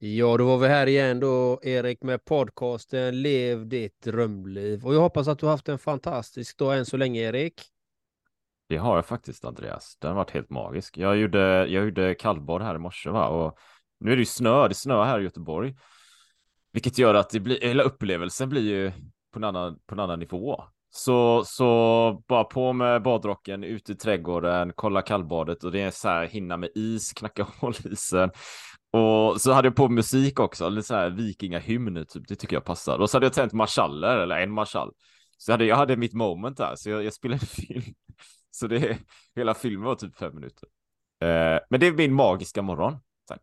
Ja, då var vi här igen då, Erik, med podcasten Lev ditt drömliv. Och jag hoppas att du har haft en fantastisk dag än så länge, Erik. Det har jag faktiskt, Andreas. Den har varit helt magisk. Jag gjorde, jag gjorde kallbad här i morse, va? och nu är det ju snö. Det snöar här i Göteborg, vilket gör att det blir, hela upplevelsen blir ju på en annan, på en annan nivå. Så, så bara på med badrocken, ut i trädgården, kolla kallbadet och det är så här hinna med is, knacka hål isen. Och så hade jag på musik också, lite så här vikingahymn typ, det tycker jag passar. Och så hade jag tänt marschaller, eller en marschall. Så jag hade, jag hade mitt moment där, så jag, jag spelade film. Så det, hela filmen var typ fem minuter. Eh, men det är min magiska morgon, tack.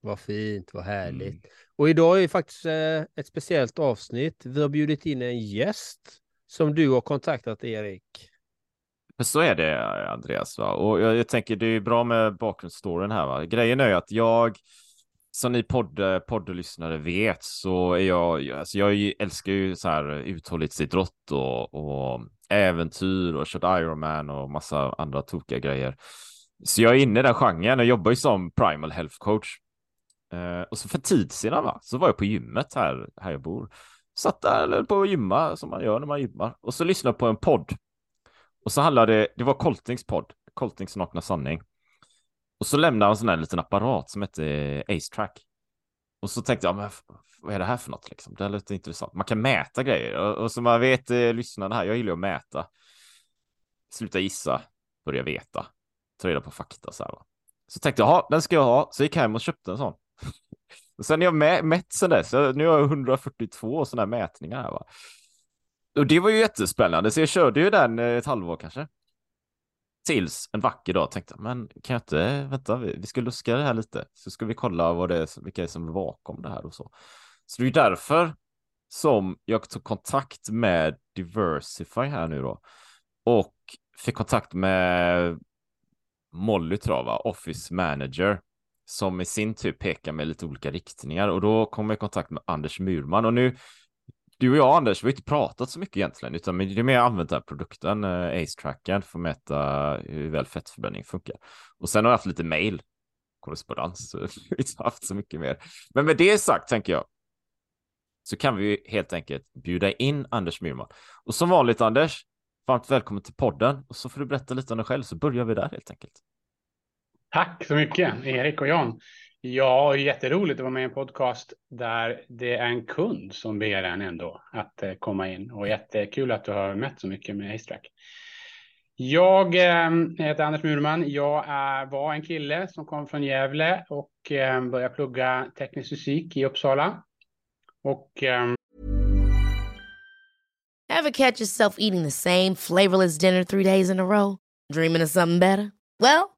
Vad fint, vad härligt. Mm. Och idag är faktiskt eh, ett speciellt avsnitt. Vi har bjudit in en gäst som du har kontaktat, Erik. Så är det, Andreas. Va? Och jag, jag tänker det är bra med bakgrundsstoryn här. Va? Grejen är ju att jag, som ni podd, eh, poddlyssnare vet, så är jag, alltså jag älskar ju så här uthållighetsidrott och, och äventyr och kört Ironman och massa andra tokiga grejer. Så jag är inne i den genren och jobbar ju som primal health coach. Eh, och så för tid sedan va, så var jag på gymmet här, här jag bor. Satt där eller på gymma som man gör när man gymmar och så lyssnade jag på en podd och så handlade det, det var Coltings podd, Coltings nakna sanning. Och så lämnade han en sån här liten apparat som hette eh, Ace Track. Och så tänkte jag, men vad är det här för något liksom? Det är lite intressant. Man kan mäta grejer och, och som man vet, eh, lyssnarna här, jag gillar att mäta. Sluta gissa, börja veta, ta reda på fakta så här. Va? Så tänkte jag, den ska jag ha. Så gick jag hem och köpte en sån. och sen har jag mä mätt sen dess, nu har jag 142 sådana här mätningar här va. Och det var ju jättespännande, så jag körde ju den eh, ett halvår kanske. Tills en vacker dag tänkte jag, men kan jag inte, vänta, vi ska luska det här lite, så ska vi kolla vad det är, vilka är som är bakom det här och så. Så det är därför som jag tog kontakt med Diversify här nu då och fick kontakt med Molly trava? Office Manager som i sin tur pekar med lite olika riktningar och då kom jag i kontakt med Anders Murman och nu du och jag Anders, vi har inte pratat så mycket egentligen, utan det är mer använt den här produkten, eh, Ace Trackern, för att mäta hur väl fettförbränning funkar. Och sen har jag haft lite mail, korrespondens, så vi har inte haft så mycket mer. Men med det sagt tänker jag, så kan vi helt enkelt bjuda in Anders Myrman. Och som vanligt Anders, varmt välkommen till podden. Och så får du berätta lite om dig själv, så börjar vi där helt enkelt. Tack så mycket, Erik och Jan. Ja, jätteroligt att vara med i en podcast där det är en kund som ber en ändå att eh, komma in och jättekul att du har mätt så mycket med Haystrack. Jag eh, heter Anders Murman. Jag var en kille som kom från Gävle och eh, började plugga teknisk fysik i Uppsala. Och ehm, Have catch yourself eating the same flavorless dinner three days in a row? Dreaming of something better? Well,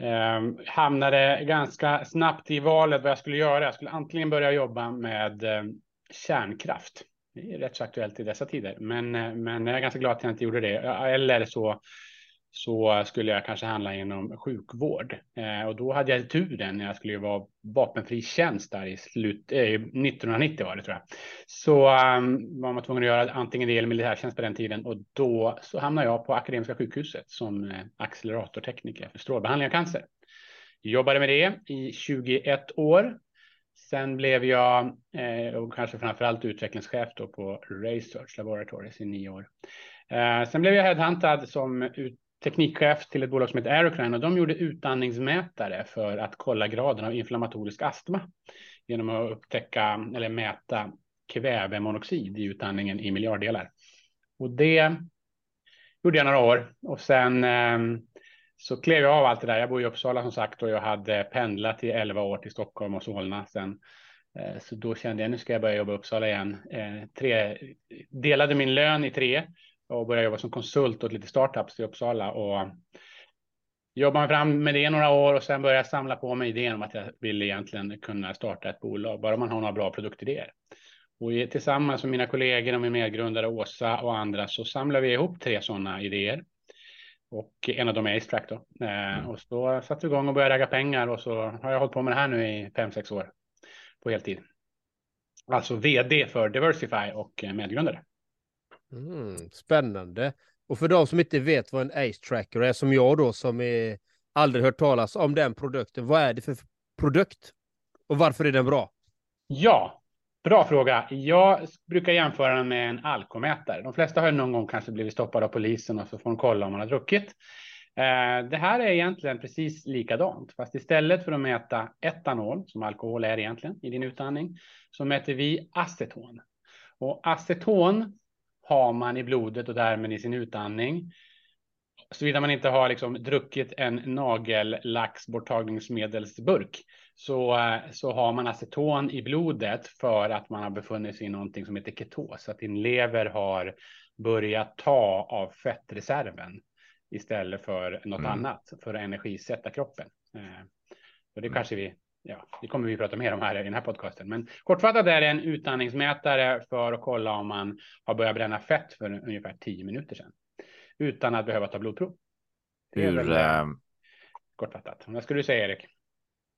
Eh, hamnade ganska snabbt i valet vad jag skulle göra. Jag skulle antingen börja jobba med eh, kärnkraft. Det är rätt så aktuellt i dessa tider, men, eh, men jag är ganska glad att jag inte gjorde det. Eller så så skulle jag kanske handla inom sjukvård. Eh, och då hade jag turen när jag skulle vara vapenfri tjänst där i slut, eh, 1990 var det tror jag. Så um, var man tvungen att göra antingen det eller militärtjänst på den tiden och då så hamnade jag på Akademiska sjukhuset som eh, acceleratortekniker för strålbehandling av cancer. Jobbade med det i 21 år. Sen blev jag, eh, och kanske framförallt utvecklingschef då på Research Laboratories i nio år. Eh, sen blev jag headhuntad som ut, teknikchef till ett bolag som heter Aerocrine och de gjorde utandningsmätare för att kolla graden av inflammatorisk astma genom att upptäcka eller mäta kvävemonoxid i utandningen i miljarddelar. Och det gjorde jag några år och sen ehm, så klev jag av allt det där. Jag bor i Uppsala som sagt och jag hade pendlat i 11 år till Stockholm och Solna sen. Eh, så då kände jag nu ska jag börja jobba i Uppsala igen. Eh, tre, delade min lön i tre och började jobba som konsult åt lite startups i Uppsala och jobbade fram med det några år och sen började jag samla på mig idén om att jag ville egentligen kunna starta ett bolag, bara man har några bra produktidéer. Och tillsammans med mina kollegor och min medgrundare Åsa och andra så samlade vi ihop tre sådana idéer. Och en av dem är Ace då. Mm. Eh, och så satte vi igång och började äga pengar och så har jag hållit på med det här nu i fem sex år på heltid. Alltså vd för Diversify och eh, medgrundare. Mm, spännande. Och för de som inte vet vad en Ace Tracker är, som jag då, som är, aldrig hört talas om den produkten, vad är det för produkt? Och varför är den bra? Ja, bra fråga. Jag brukar jämföra den med en alkomätare. De flesta har någon gång kanske blivit stoppade av polisen och så får de kolla om man har druckit. Eh, det här är egentligen precis likadant, fast istället för att mäta etanol, som alkohol är egentligen i din utandning, så mäter vi aceton. Och aceton har man i blodet och därmed i sin utandning. Såvida man inte har liksom druckit en nagellacksborttagningsmedelsburk så, så har man aceton i blodet för att man har befunnit sig i någonting som heter ketos, att din lever har börjat ta av fettreserven istället för något mm. annat för att energisätta kroppen. Eh, och det mm. kanske vi ja, det kommer vi prata mer om här i den här podcasten. Men kortfattat är det en utandningsmätare för att kolla om man har börjat bränna fett för ungefär tio minuter sedan. Utan att behöva ta blodprov. Det Hur, väl, äh... kortfattat. Vad skulle du säga Erik?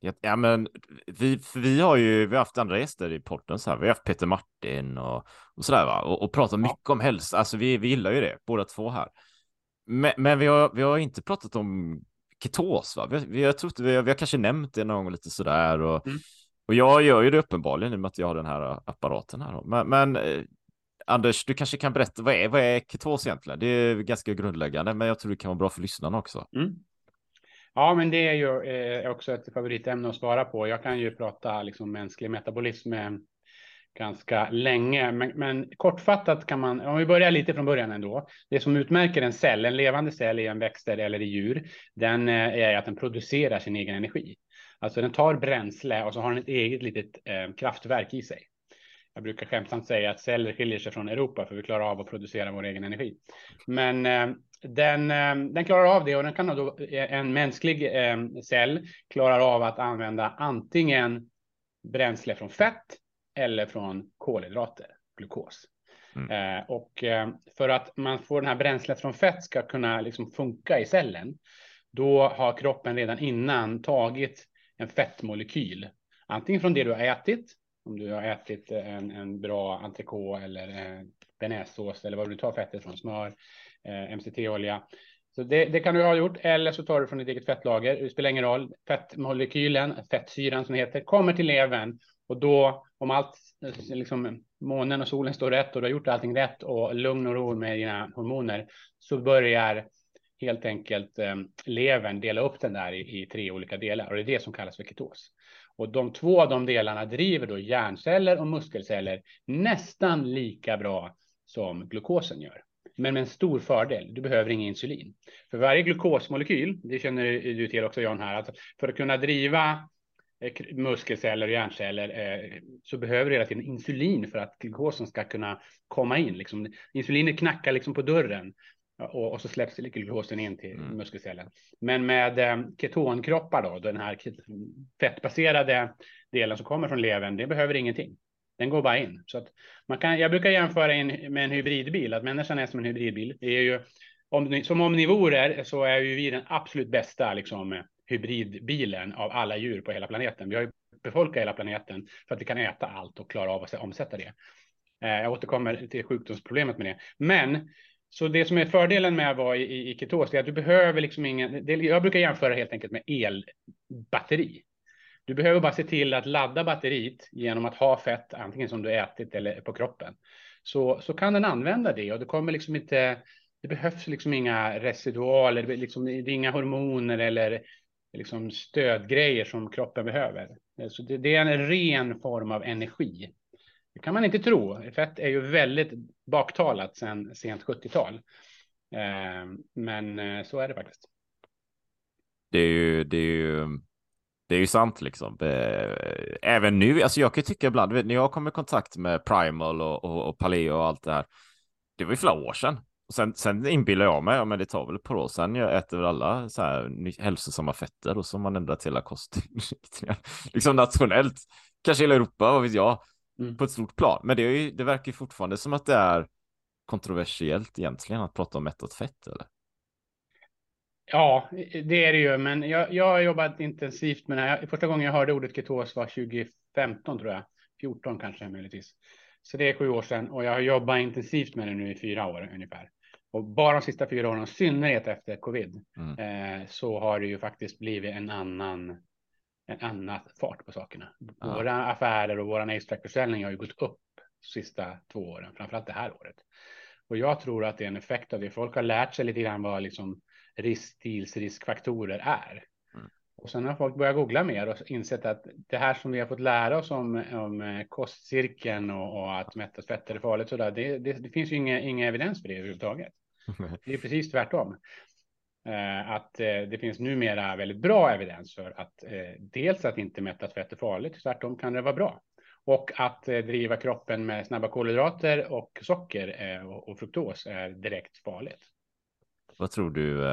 Ja, ja, men vi, vi har ju vi har haft andra gäster i podden så här. Vi har haft Peter Martin och, och sådär va och, och pratat mycket om hälsa. Alltså vi, vi gillar ju det båda två här. Men, men vi, har, vi har inte pratat om ketos, va? Vi, vi, jag tror vi, vi har kanske nämnt det någon gång lite sådär och, mm. och jag gör ju det uppenbarligen i och med att jag har den här apparaten här. Men, men eh, Anders, du kanske kan berätta, vad är, vad är ketos egentligen? Det är ganska grundläggande, men jag tror det kan vara bra för lyssnarna också. Mm. Ja, men det är ju eh, också ett favoritämne att svara på. Jag kan ju prata liksom mänsklig metabolism med ganska länge. Men, men, kortfattat kan man, om vi börjar lite från början ändå. Det som utmärker en cell, en levande cell i en växter eller i djur, den eh, är att den producerar sin egen energi. Alltså den tar bränsle och så har den ett eget litet eh, kraftverk i sig. Jag brukar skämtsamt säga att celler skiljer sig från Europa för vi klarar av att producera vår egen energi. Men eh, den, eh, den klarar av det och den kan då, eh, en mänsklig eh, cell klarar av att använda antingen bränsle från fett eller från kolhydrater, glukos. Mm. Eh, och eh, för att man får den här bränslet från fett ska kunna liksom funka i cellen, då har kroppen redan innan tagit en fettmolekyl, antingen från det du har ätit, om du har ätit en, en bra entrecote eller eh, bearnaisesås eller vad du tar fettet från, smör, eh, MCT-olja. Så det, det, kan du ha gjort, eller så tar du från ditt eget fettlager. Det spelar ingen roll. Fettmolekylen, fettsyran som heter, kommer till levern och då, om allt, liksom månen och solen står rätt och du har gjort allting rätt och lugn och ro med dina hormoner, så börjar helt enkelt eh, levern dela upp den där i, i, tre olika delar och det är det som kallas för ketos. Och de två av de delarna driver då hjärnceller och muskelceller nästan lika bra som glukosen gör. Men med en stor fördel, du behöver ingen insulin. För varje glukosmolekyl, det känner du till också John här, att för att kunna driva muskelceller och hjärnceller eh, så behöver hela tiden insulin för att glukosen ska kunna komma in. Liksom, insulinet knackar liksom på dörren och, så släpps glukosen in till mm. muskelcellen. Men med eh, ketonkroppar då, den här fettbaserade delen som kommer från levern, det behöver ingenting. Den går bara in. Så att man kan, jag brukar jämföra in med en hybridbil, att människan är som en hybridbil. Det är ju om, som omnivorer så är ju vi den absolut bästa liksom, hybridbilen av alla djur på hela planeten. Vi har ju befolkat hela planeten för att vi kan äta allt och klara av att omsätta det. Eh, jag återkommer till sjukdomsproblemet med det. Men så det som är fördelen med att vara i, i, i ketos är att du behöver liksom ingen. Det, jag brukar jämföra helt enkelt med elbatteri. Du behöver bara se till att ladda batteriet genom att ha fett antingen som du ätit eller på kroppen. Så, så kan den använda det och det kommer liksom inte. Det behövs liksom inga residualer, liksom, det är inga hormoner eller liksom stödgrejer som kroppen behöver. Eh, så det, det är en ren form av energi. Det kan man inte tro. Fett är ju väldigt baktalat sedan sent 70-tal. Eh, men eh, så är det faktiskt. Det är ju, det är ju, det är ju sant liksom. Även nu, alltså jag kan tycka ibland, när jag kommer i kontakt med Primal och, och, och Paleo och allt det här. Det var ju flera år sedan. Sen, sen inbillar jag mig, ja, men det tar väl ett par år sen jag äter väl alla så här hälsosamma fetter och så har man ändrat hela kostinriktningen. liksom nationellt, kanske hela Europa, vad vet jag mm. på ett stort plan. Men det, är ju, det verkar ju fortfarande som att det är kontroversiellt egentligen att prata om mättat fett, eller? Ja, det är det ju, men jag, jag har jobbat intensivt med det här. Första gången jag hörde ordet ketos var 2015 tror jag, 14 kanske möjligtvis. Så det är sju år sedan och jag har jobbat intensivt med det nu i fyra år ungefär. Och bara de sista fyra åren, i synnerhet efter covid, mm. eh, så har det ju faktiskt blivit en annan en annan fart på sakerna. Ja. Våra affärer och våra ace har ju gått upp de sista två åren, framförallt det här året. Och jag tror att det är en effekt av det. Folk har lärt sig lite grann vad liksom riskfaktorer är. Mm. Och sen har folk börjat googla mer och insett att det här som vi har fått lära oss om, om eh, kostcirkeln och, och att mättat fetter är farligt, så där, det, det, det finns ju inga, inga evidens för det överhuvudtaget. Det är precis tvärtom. Eh, att eh, det finns numera väldigt bra evidens för att eh, dels att inte mättat fett är farligt, tvärtom kan det vara bra. Och att driva kroppen med snabba kolhydrater och socker och fruktos är direkt farligt. Vad tror du?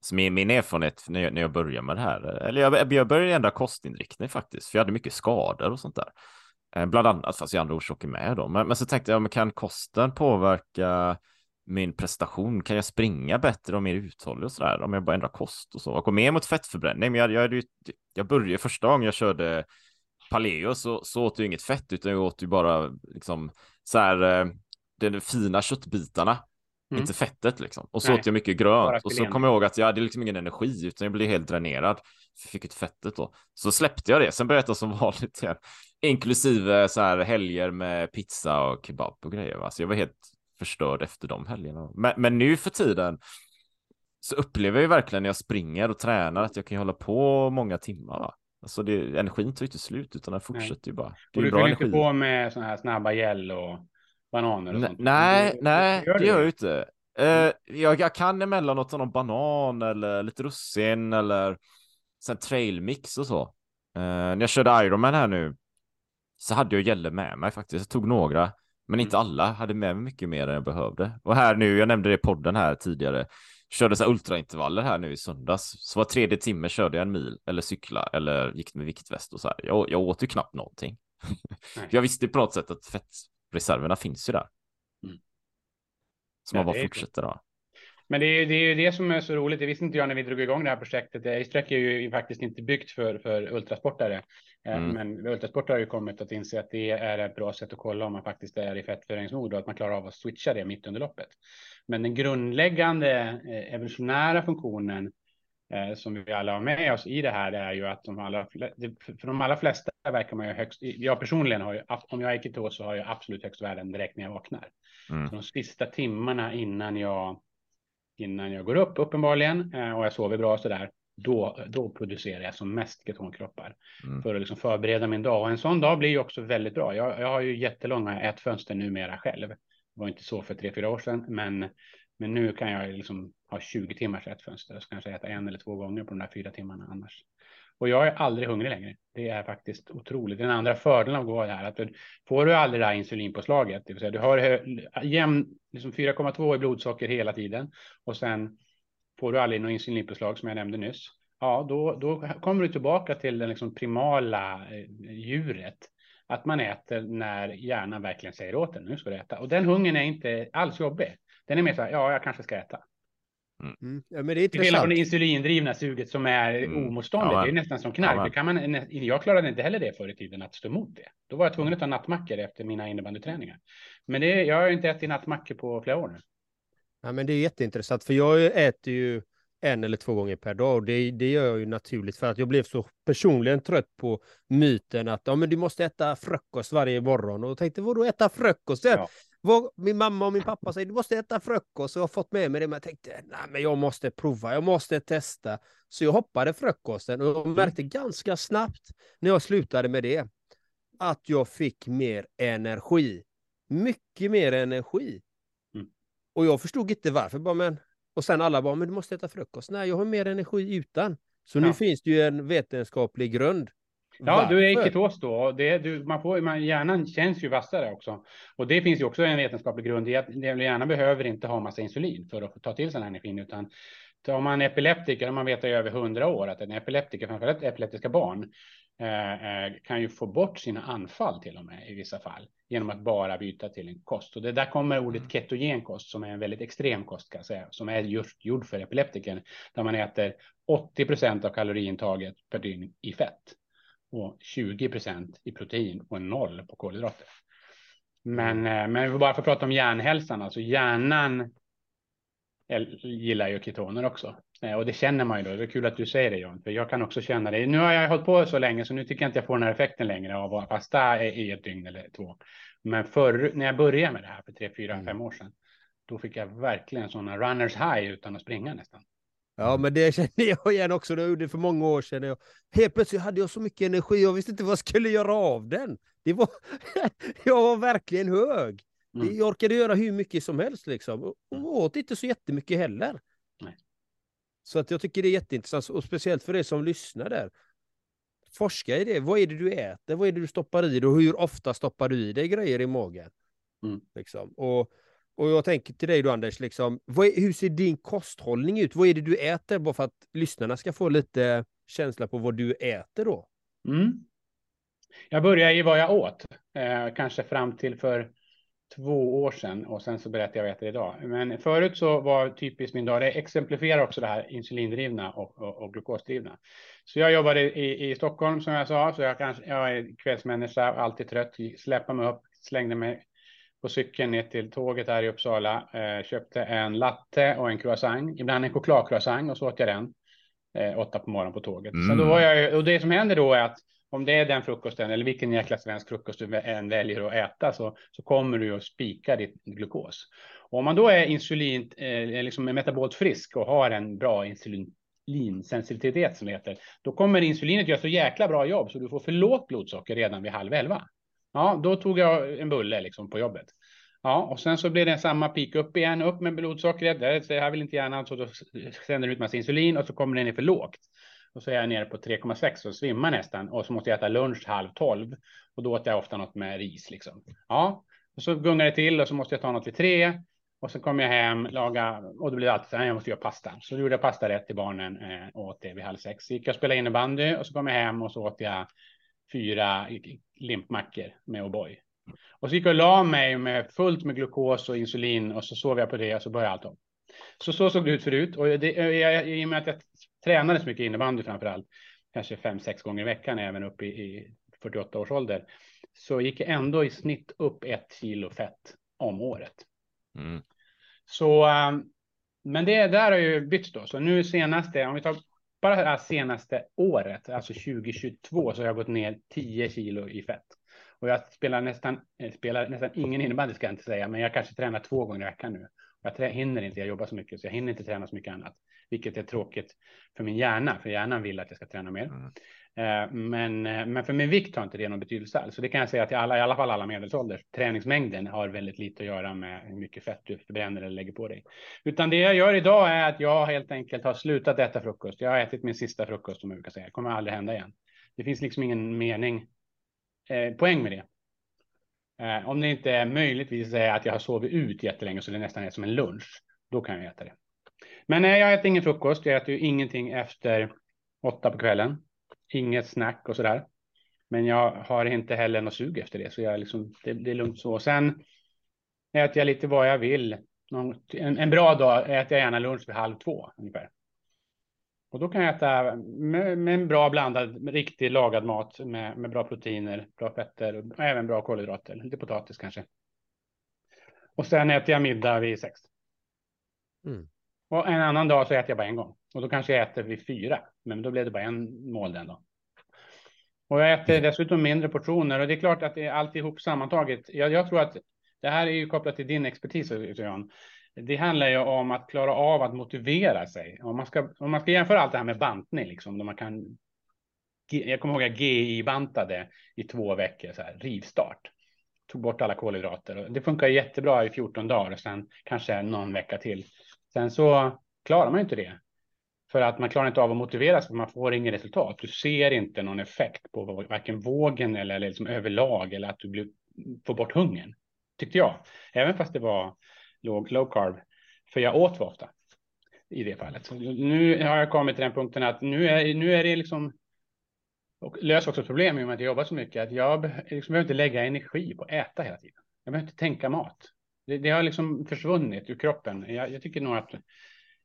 Som är min erfarenhet när jag, när jag började med det här, eller jag, jag började ändra kostinriktning faktiskt, för jag hade mycket skador och sånt där. Bland annat, fast jag andra orsaker med då. Men, men så tänkte jag, men kan kosten påverka min prestation? Kan jag springa bättre och mer uthållig och sådär om jag bara ändrar kost och så? Och gå mer mot fettförbränning. Men jag, jag, jag började första gången jag körde paleo så, så åt jag inget fett utan jag åt ju bara liksom så här eh, de fina köttbitarna. Mm. Inte fettet liksom. Och så Nej, åt jag mycket grönt. Och så kom jag ihåg att jag hade liksom ingen energi utan jag blev helt dränerad. Jag fick ett fettet då. Så släppte jag det. Sen började jag som vanligt igen. Inklusive så här helger med pizza och kebab och grejer. Va? Så jag var helt förstörd efter de helgerna. Men, men nu för tiden så upplever jag verkligen när jag springer och tränar att jag kan hålla på många timmar. Va? Alltså det, energin tar inte slut utan den fortsätter ju bara. Det och du bra energi. inte på med sådana här snabba gel och bananer och sånt? Nej, du, nej, det gör jag inte. Uh, jag, jag kan emellanåt någon banan eller lite russin eller sen trailmix och så. Uh, när jag körde Ironman här nu så hade jag gäller med mig faktiskt. Jag tog några men inte mm. alla hade med mig mycket mer än jag behövde. Och här nu, jag nämnde det i podden här tidigare, körde så ultraintervaller här nu i söndags. Så var tredje timme körde jag en mil eller cykla eller gick med viktväst och så här. Jag, jag åt ju knappt någonting. jag visste på något sätt att fettreserverna finns ju där. Mm. Så man bara fortsätter då. Men det är, det är ju det som är så roligt. Det visste inte jag när vi drog igång det här projektet. Ace är ju faktiskt inte byggt för, för ultrasportare. Eh, mm. Men ultrasportare har ju kommit att inse att det är ett bra sätt att kolla om man faktiskt är i fettföringsmod och att man klarar av att switcha det mitt under loppet. Men den grundläggande eh, evolutionära funktionen eh, som vi alla har med oss i det här är ju att de allra, för de allra flesta verkar man ju högst, jag personligen har ju, om jag är ketos så har jag absolut högst värden direkt när jag vaknar. Mm. Så de sista timmarna innan jag innan jag går upp uppenbarligen eh, och jag sover bra så där. Då, då producerar jag som mest ketonkroppar mm. för att liksom förbereda min dag. Och en sån dag blir ju också väldigt bra. Jag, jag har ju jättelånga ätfönster numera själv. Det var inte så för tre, fyra år sedan, men, men nu kan jag liksom ha 20 timmars ätfönster. Så kanske äta en eller två gånger på de där fyra timmarna annars. Och jag är aldrig hungrig längre. Det är faktiskt otroligt. Den andra fördelen av att gå här, att du, får du aldrig det här insulinpåslaget, det vill säga du har jämn, liksom 4,2 i blodsocker hela tiden och sen får du aldrig något insulinpåslag som jag nämnde nyss. Ja, då, då kommer du tillbaka till den liksom primala eh, djuret. Att man äter när hjärnan verkligen säger åt en, nu ska du äta. Och den hungern är inte alls jobbig. Den är mer så här, ja, jag kanske ska äta. Mm. Ja, men det är Till skillnad från det insulindrivna suget som är Mm. omotståndligt. Ja, det är nästan som knark. Ja, det kan man, jag klarade inte heller det förr i tiden, att stå emot det. Då var jag tvungen att ta nattmackor efter mina innebandyträningar. Men det, jag har ju inte ätit nattmackor på flera år nu. Ja, men det är jätteintressant, för jag äter ju en eller två gånger per dag och det, det gör jag ju naturligt för att jag blev så personligen trött på myten att ja, men du måste äta frukost varje morgon och tänkte vadå äta frukost? Ja. Vad, min mamma och min pappa säger du måste äta frukost och jag har fått med mig det men jag tänkte nej men jag måste prova, jag måste testa. Så jag hoppade frukosten och jag märkte ganska snabbt när jag slutade med det att jag fick mer energi. Mycket mer energi. Mm. Och jag förstod inte varför. Bara, men... Och sen alla bara, men du måste äta frukost. Nej, jag har mer energi utan. Så nu Ja. finns det ju en vetenskaplig grund. Ja, du är Varför? ketos då. Det, du, man får, man, hjärnan känns ju vassare också. Och det finns ju också en vetenskaplig grund i att hjärnan behöver inte ha massa insulin för att ta till sig den här energin. Utan om man är epileptiker, och man vet i över hundra år att en epileptiker, framförallt epileptiska barn, eh, eh, kan ju få bort sina anfall till och med i vissa fall genom att bara byta till en kost. Och det där kommer ordet ketogen kost som är en väldigt extrem kost kan jag säga, som är just gjord för epileptiker, där man äter 80 procent av kaloriintaget per dygn i fett och 20 procent i protein och noll på kolhydrater. Men, eh, men bara få prata om hjärnhälsan, alltså hjärnan gillar ju ketoner också. Eh, Och det känner man ju då. Det är kul att du säger det John, för jag kan också känna det. Nu har jag hållit på så länge så nu tycker jag inte jag får den här effekten längre av att fasta i i ett dygn eller två. Men förr, när jag började med det här för tre, fyra, Mm. fem år sedan, då fick jag verkligen sådana runners high utan att springa nästan. Ja, men det kände jag igen också. Det gjorde för många år sedan. Jag, helt plötsligt hade jag så mycket energi. Jag visste inte vad jag skulle göra av den. Det var, jag var verkligen hög. Mm. Jag orkade göra hur mycket som helst liksom. Och och åt inte så jättemycket heller. Nej. Så att jag tycker det är jätteintressant. Och speciellt för er som lyssnar där. Forska i det. Vad är det du äter? Vad är det du stoppar i dig? Och hur ofta stoppar du i dig grejer i magen? Mm. Liksom. Och, och jag tänker till dig då Anders, liksom, vad är, hur ser din kosthållning ut? Vad är det du äter? Bara för att lyssnarna ska få lite känsla på vad du äter då. Mm. Jag började i vad jag åt, eh, kanske fram till för två år sedan och sen så berättade jag vad jag äter idag. Men förut så var typiskt min dag, det exemplifierar också det här insulindrivna och, och, och glukosdrivna. Så jag jobbade i, i Stockholm som jag sa, så jag, kanske, jag är kvällsmänniska, alltid trött, släppa mig upp, slängde mig på cykeln ner till tåget här i Uppsala, eh, köpte en latte och en croissant, ibland en chokladcroissant och så åt jag den eh, åtta på morgonen på tåget. Så Mm. då var jag, och det som händer då är att om det är den frukosten eller vilken jäkla svensk frukost du än väljer att äta så, så kommer du att spika ditt glukos. Och om man då är insulin, eh, liksom är metabolt frisk och har en bra insulinsensitivitet som det heter, då kommer insulinet göra så jäkla bra jobb så du får för lågt blodsocker redan vid halv elva. Ja, då tog jag en bulle liksom på jobbet. Ja, och sen så blir det samma peak upp igen, upp med blodsockret. Det här vill inte hjärnan, så alltså, då sänder du ut massa insulin och så kommer den ner för lågt. Och så är jag nere på 3,6 och svimmar nästan. Och så måste jag äta lunch halv tolv. Och då åt jag ofta något med ris liksom. Ja, och så gungar det till och så måste jag ta något vid tre. Och så kommer jag hem, laga och då blir det alltid så här, jag måste göra pasta. Så då gjorde jag pasta rätt till barnen och åt det vid halv sex. Så gick jag och spelade innebandy och så kom jag hem och så åt jag fyra limpmackor med O'boy. Och så gick jag och la mig med fullt med glukos och insulin och så sov jag på det och så började allt om. Så så såg det ut förut och det, jag, i och med att jag tränade så mycket innebandy framför allt, kanske fem, sex gånger i veckan även upp i, i 48 års ålder, så gick jag ändå i snitt upp ett kilo fett om året. Mm. Så, um, men det där har ju bytts då. Så nu senaste, om vi tar bara det här senaste året, alltså 2022, så har jag gått ner 10 kilo i fett. Och jag spelar nästan, eh, spelar nästan ingen innebandy ska jag inte säga, men jag kanske tränar två gånger i veckan nu. Jag hinner inte, jag jobbar så mycket, så jag hinner inte träna så mycket annat. Vilket är tråkigt för min hjärna, för hjärnan vill att jag ska träna mer. Mm. Eh, Men, eh, men för min vikt har inte det någon betydelse alls. Så det kan jag säga till alla, i alla fall alla medelålders. Träningsmängden har väldigt lite att göra med hur mycket fett du förbränner eller lägger på dig. Utan det jag gör idag är att jag helt enkelt har slutat äta frukost. Jag har ätit min sista frukost som jag brukar säga. Det kommer aldrig hända igen. Det finns liksom ingen mening, eh, poäng med det. Eh, om det inte är möjligtvis är att jag har sovit ut jättelänge så det nästan är som en lunch. Då kan jag äta det. Men nej, jag äter ingen frukost. Jag äter ju ingenting efter åtta på kvällen. Inget snack och sådär. Men jag har inte heller något sug efter det, så jag liksom, det, det är lugnt så. Och sen äter jag lite vad jag vill. någon, en, en, bra dag äter jag gärna lunch vid halv två ungefär. Och då kan jag äta med, med en bra blandad, riktig lagad mat med, med bra proteiner, bra fetter och även bra kolhydrater, lite potatis kanske. Och sen äter jag middag vid sex. Mm. Och en annan dag så äter jag bara en gång. Och då kanske jag äter vid fyra. Men då blev det bara en mål den dagen. Och jag äter dessutom mindre portioner. Och det är klart att det är alltihop sammantaget. Jag, jag tror att det här är ju kopplat till din expertis, Jan. Det handlar ju om att klara av att motivera sig. Om man ska, om man ska jämföra allt det här med bantning, liksom, då man kan... Jag kommer ihåg att jag GI-bantade i två veckor, så här, rivstart. Tog bort alla kolhydrater. Och det funkar jättebra i 14 dagar och sen kanske någon vecka till. Sen så klarar man inte det. För att man klarar inte av att motivera sig, för man får ingen resultat. Du ser inte någon effekt på varken vågen eller liksom överlag eller att du blir, får bort hungern. Tyckte jag. Även fast det var låg low carb. För jag åt för ofta i det fallet. Så nu har jag kommit till den punkten att nu är, nu är det liksom och löser också problem i och med att jag jobbar så mycket att jag liksom behöver inte lägga energi på att äta hela tiden. Jag behöver inte tänka mat. Det, det har liksom försvunnit ur kroppen. Jag, jag tycker nog att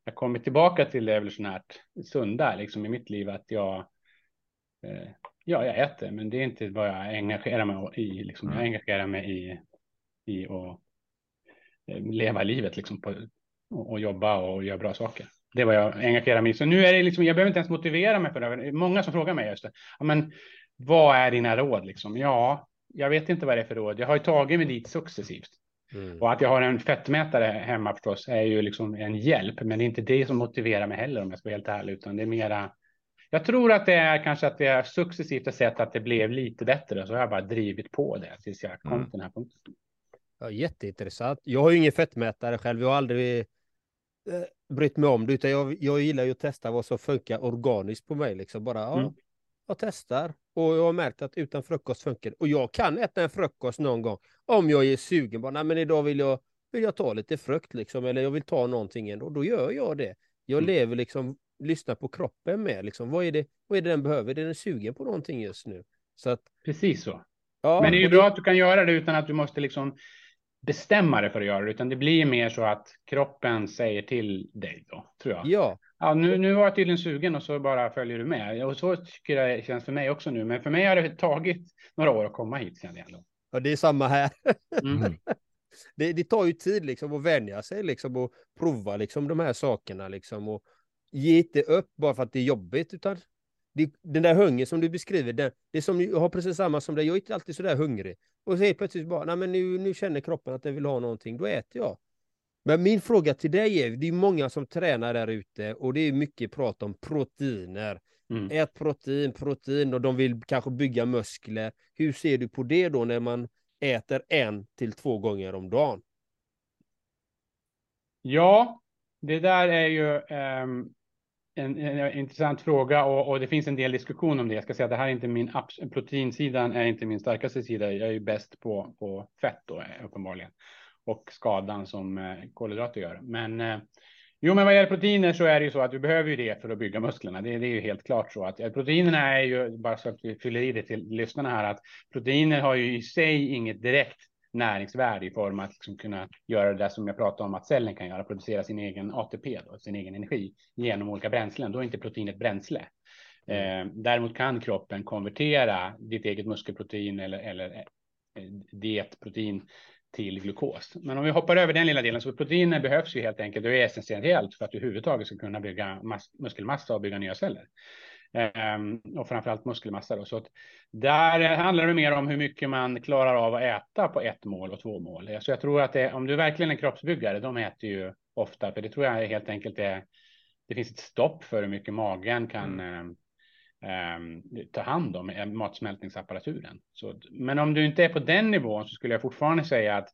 jag kommit tillbaka till det evolutionärt sunda liksom i mitt liv att jag eh, ja, jag äter, men det är inte vad jag engagerar mig i. Liksom. Jag mm. engagerar mig i, i att eh, leva livet liksom på, och, och jobba och göra bra saker. Det var jag engagerar mig i. Så nu är det liksom, jag behöver inte ens motivera mig för det. Många som frågar mig just det. Ja, men vad är dina råd liksom? Ja, jag vet inte vad det är för råd. Jag har ju tagit mig dit successivt. Mm. Och att jag har en fettmätare hemma förstås är ju liksom en hjälp, men det är inte det som motiverar mig heller om jag ska vara helt ärlig, utan det är mera. Jag tror att det är kanske att jag successivt har sett att det blev lite bättre, så har jag bara drivit på det tills jag kom mm. till den här punkten. Ja, jätteintressant. Jag har ju ingen fettmätare själv. Jag har aldrig eh, brytt mig om det, utan jag, jag gillar ju att testa vad som funkar organiskt på mig. Liksom bara, ja, mm. jag testar och jag har märkt att utan frukost funkar det. Och jag kan äta en frukost någon gång om jag är sugen. Bara, nej, men idag vill jag, vill jag ta lite frukt liksom, eller jag vill ta någonting ändå. Då gör jag det. Jag mm. lever liksom, lyssnar på kroppen med liksom. Vad är det, vad är det den behöver? Är den sugen på någonting just nu? Så att, Precis så. Ja, men det är ju bra att du kan göra det utan att du måste liksom bestämma dig för att göra det, utan det blir mer så att kroppen säger till dig då, tror jag. Ja. Ja, nu, nu var jag tydligen sugen och så bara följer du med. Och så tycker jag det känns för mig också nu. Men för mig har det tagit några år att komma hit kände jag ändå. Ja, det är samma här. Mm. det, det, tar ju tid liksom att vänja sig liksom och prova liksom de här sakerna liksom och ge inte upp bara för att det är jobbigt utan det, den där hungern som du beskriver, den, det är som jag har precis samma som dig. Jag är inte alltid så där hungrig och så är plötsligt bara, nej men nu, nu känner kroppen att den vill ha någonting, då äter jag. Men min fråga till dig är, det är många som tränar där ute och det är mycket prat om proteiner. Mm. Ät protein, protein och de vill kanske bygga muskler. Hur ser du på det då när man äter en till två gånger om dagen? Ja, det där är ju um, en, en, intressant fråga och, och, det finns en del diskussion om det. Jag ska säga att det här är inte min proteinsidan är inte min starkaste sida. Jag är ju bäst på, på fett då uppenbarligen och skadan som eh, kolhydrater gör. Men eh, jo, men vad gäller proteiner så är det ju så att du behöver ju det för att bygga musklerna. Det, det är ju helt klart så att eh, proteinerna är ju, bara så att vi fyller i det till lyssnarna här, att proteiner har ju i sig inget direkt näringsvärde i form att liksom kunna göra det där som jag pratade om att cellen kan göra, producera sin egen ATP, då, sin egen energi genom olika bränslen. Då är inte proteinet bränsle. Eh, däremot kan kroppen konvertera ditt eget muskelprotein eller, eller eh, dietprotein till glukos. Men om vi hoppar över den lilla delen så proteiner behövs ju helt enkelt. Det är essentiellt för att du överhuvudtaget ska kunna bygga muskelmassa och bygga nya celler. Um, och framförallt muskelmassa. Då. Så att där handlar det mer om hur mycket man klarar av att äta på ett mål och två mål. Så jag tror att det, om du verkligen är kroppsbyggare, de äter ju ofta, för det tror jag helt enkelt är. Det finns ett stopp för hur mycket magen kan mm. um, ta hand om matsmältningsapparaturen. Så, men om du inte är på den nivån så skulle jag fortfarande säga att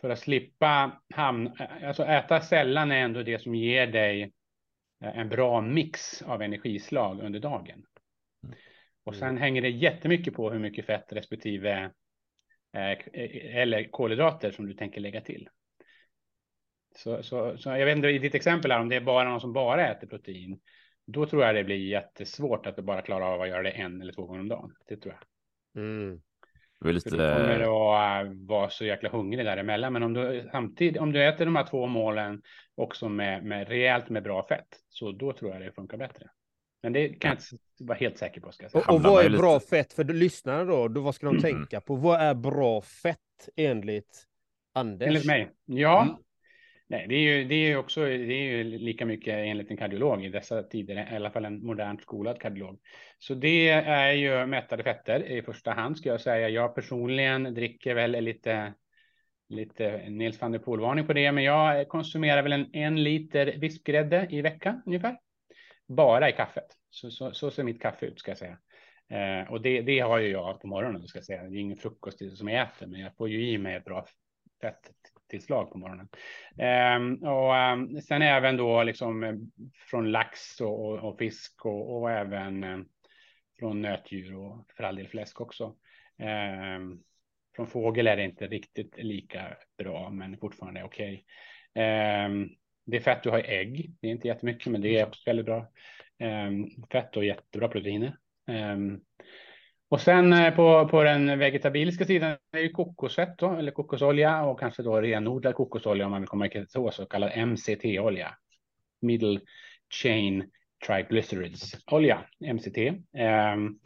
för att slippa hamna, alltså äta sällan är ändå det som ger dig Eh, en bra mix av energislag under dagen. Mm. Och sen hänger det jättemycket på hur mycket fett respektive eh, eller kolhydrater som du tänker lägga till. Så, så, så jag vet inte i ditt exempel här om det är bara någon som bara äter protein. Då tror jag det blir jättesvårt att bara klara av att göra det en eller två gånger om dagen. Det tror jag. Mm. Det var För du kommer att äh, vara så jäkla hungrig däremellan. Men om du samtidigt, om du äter de här två målen också med, med rejält med bra fett, så då tror jag det funkar bättre. Men det kan jag inte vara helt säker på. Ska jag säga. Och, och vad är ju bra lite- fett? För lyssnarna då, då, vad ska de Mm. tänka på? Vad är bra fett enligt Anders? Enligt mig? Ja. Mm. Nej, det är ju, det är också, det är ju lika mycket enligt en kardiolog i dessa tider, i alla fall en modernt skolad kardiolog. Så det är ju mättade fetter i första hand ska jag säga. Jag personligen dricker väl lite, lite Nils van der Poel-varning på det, men jag konsumerar väl en, en liter vispgrädde i veckan ungefär. Bara i kaffet. Så, så, så ser mitt kaffe ut ska jag säga. Eh, och det, det har ju jag på morgonen ska jag säga. Det är ingen frukost som jag äter, men jag får ju i mig ett bra fett tillslag på morgonen. Eh, och eh, sen även då liksom eh, från lax och, och, och fisk och, och även eh, från nötdjur och för all del fläsk också. Ehm, från fågel är det inte riktigt lika bra, men fortfarande okej. Ehm, det är fett du har i ägg. Det är inte jättemycket, men det är också väldigt bra. Ehm, fett och jättebra proteiner. Ehm, och sen eh, på, på den vegetabiliska sidan är ju kokosfett då, eller kokosolja och kanske då renodlad kokosolja om man vill komma ketos, så kallad MCT-olja. Middle Chain Triglycerides olja, MCT. Ehm,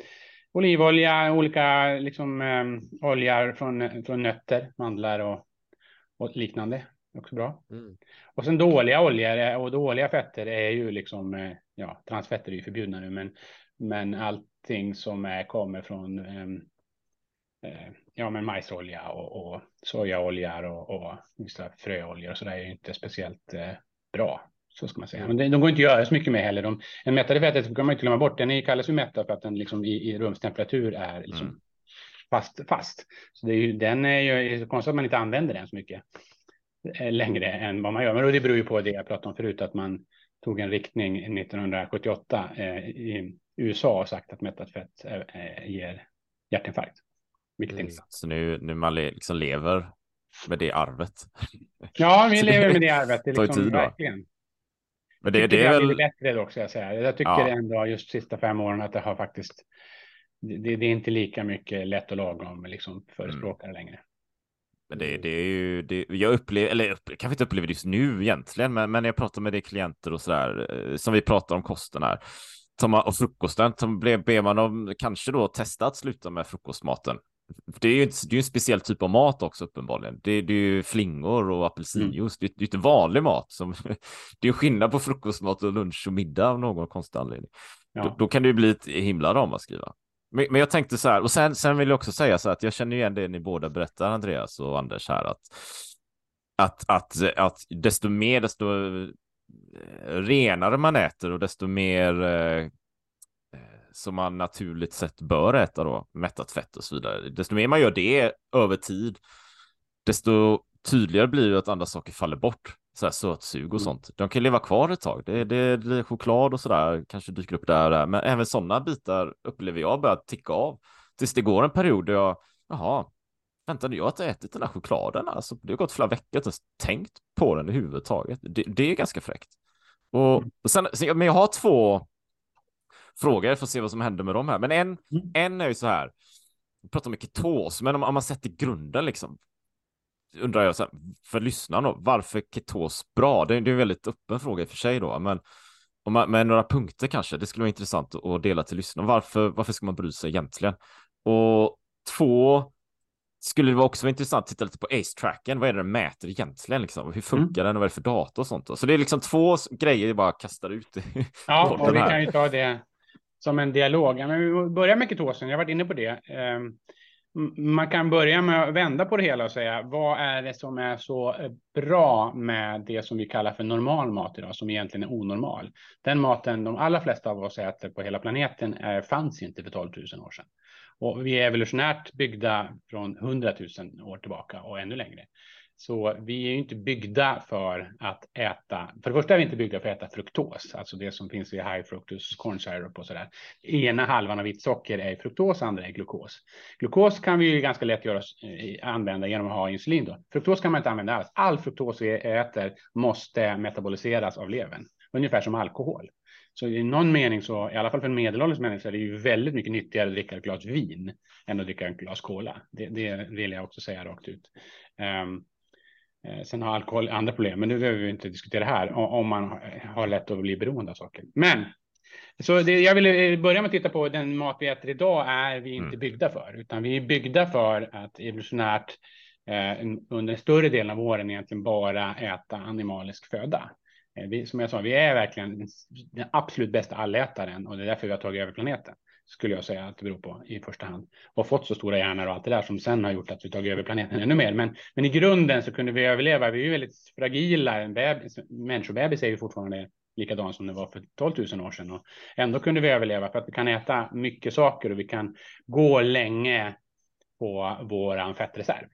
olivolja, olika liksom um, oljor från, från nötter, mandlar och, och liknande. Också bra. Mm. Och sen dåliga oljor och dåliga fetter är ju liksom, eh, ja, transfetter är ju förbjudna nu, men, men allting som är, kommer från ehm, eh, ja, men majsolja och, och sojaoljor och, och vissa fröoljor och så där är ju inte speciellt eh, bra. Så ska man säga. Men det, de går inte att göra så mycket med heller. De, en mättade fettet kan man inte glömma bort. Den är, kallas ju mättad för att den liksom i, i rumstemperatur är liksom Mm. fast, fast. Så det är ju, den är ju är så konstigt att man inte använder den så mycket eh, längre än vad man gör. Men det beror ju på det jag pratade om förut, att man tog en riktning 1978 eh, i USA och sagt att mättat fett eh, ger hjärtinfarkt. Vilket Mm. Så nu, nu man liksom lever med det arvet. Ja, vi lever det med det arvet. Det är tar liksom, tid då. verkligen. Men Det, det, det, det är väl... blivit bättre dock, ska jag säga. Jag tycker Ja. ändå just sista fem åren att det har faktiskt, det, det är inte lika mycket lätt och lagom liksom förespråkare längre. Men det, det är ju, det, jag upplever, eller jag kanske inte upplever det just nu egentligen, men, men jag pratar med det klienter och sådär, eh, som vi pratar om kosten här, och frukosten, så ber, ber man dem kanske då testa att sluta med frukostmaten. Det är ju det är ju en speciell typ av mat också uppenbarligen. Det, det är ju flingor och apelsinjuice. Det, det är inte vanlig mat. Som, det är skillnad på frukostmat och lunch och middag av någon konstig anledning. Ja. Då, då kan det ju bli ett himla ramaskriva. Men, men jag tänkte så här, och sen, sen vill jag också säga så här att jag känner igen det ni båda berättar, Andreas och Anders här, att, att, att, att desto mer, desto eh, renare man äter och desto mer eh, eh, som man naturligt sett bör äta då, mättat fett och så vidare, desto mer man gör det över tid, desto tydligare blir det att andra saker faller bort. Så här sötsug och sånt. De kan leva kvar ett tag. Det, det, det är choklad och sådär, kanske dyker upp där och där. Men även sådana bitar upplever jag börjar ticka av. Tills det går en period där jag, jaha, vänta nu, jag har inte ätit den här chokladen. Alltså, det har gått flera veckor, jag har inte tänkt på den överhuvudtaget. Det, det är ganska fräckt. Och, och sen, sen- men jag har två frågor, jag får se vad som händer med dem här. Men en, Mm. en är ju så här, vi pratar om ketos, men om, om man sätter grunden liksom, undrar jag så här, för lyssnarna då, varför ketos bra? Det, är- det är en väldigt öppen fråga i och för sig då, men om man, med några punkter kanske, det skulle vara intressant att- dela till lyssnarna. Varför, varför ska man bry sig egentligen? Och två, skulle det vara också vara intressant att titta lite på ACE-tracken. Vad är det den mäter egentligen? Liksom? Hur funkar den och vad är det för data och sånt? Då? Så det är liksom två grejer jag bara kastar ut. Ja, och vi kan ju ta det som en dialog. Men vi börjar med ketosen, jag har varit inne på det. Man kan börja med att vända på det hela och säga vad är det som är så eh, bra med det som vi kallar för normal mat idag, som egentligen är onormal. Den maten de allra flesta av oss äter på hela planeten är, fanns inte för 12 000 år sedan. Och vi är evolutionärt byggda från 100 000 år tillbaka och ännu längre. Så vi är ju inte byggda för att äta. För det första är vi inte byggda för att äta fruktos, alltså det som finns i high fructose corn syrup och så där. Ena halvan av vitt socker är fruktos, andra är glukos. Glukos kan vi ju ganska lätt göra eh, använda genom att ha insulin. Då. Fruktos kan man inte använda alls. All fruktos vi äter måste metaboliseras av levern, ungefär som alkohol. Så i någon mening så, i alla fall för en medelålders människa, är det ju väldigt mycket nyttigare att dricka ett glas vin än att dricka ett glas cola. Det, det vill jag också säga rakt ut. Um, sen har alkohol andra problem, men det behöver vi inte diskutera här, om man har lätt att bli beroende av saker. Men så det, jag vill börja med att titta på den mat vi äter idag är vi inte mm. byggda för, utan vi är byggda för att evolutionärt eh, under en större delen av åren egentligen bara äta animalisk föda. Eh, vi, som jag sa, vi är verkligen den absolut bästa allätaren och det är därför vi har tagit över planeten. Skulle jag säga att det beror på i första hand. Och fått så stora hjärnor och allt det där som sen har gjort att vi tagit över planeten ännu mer. Men, men i grunden så kunde vi överleva. Vi är ju väldigt fragila. En bebis, människobebis är ju fortfarande likadan som det var för 12 000 år sedan. Och ändå kunde vi överleva för att vi kan äta mycket saker och vi kan gå länge på våran fettreserv.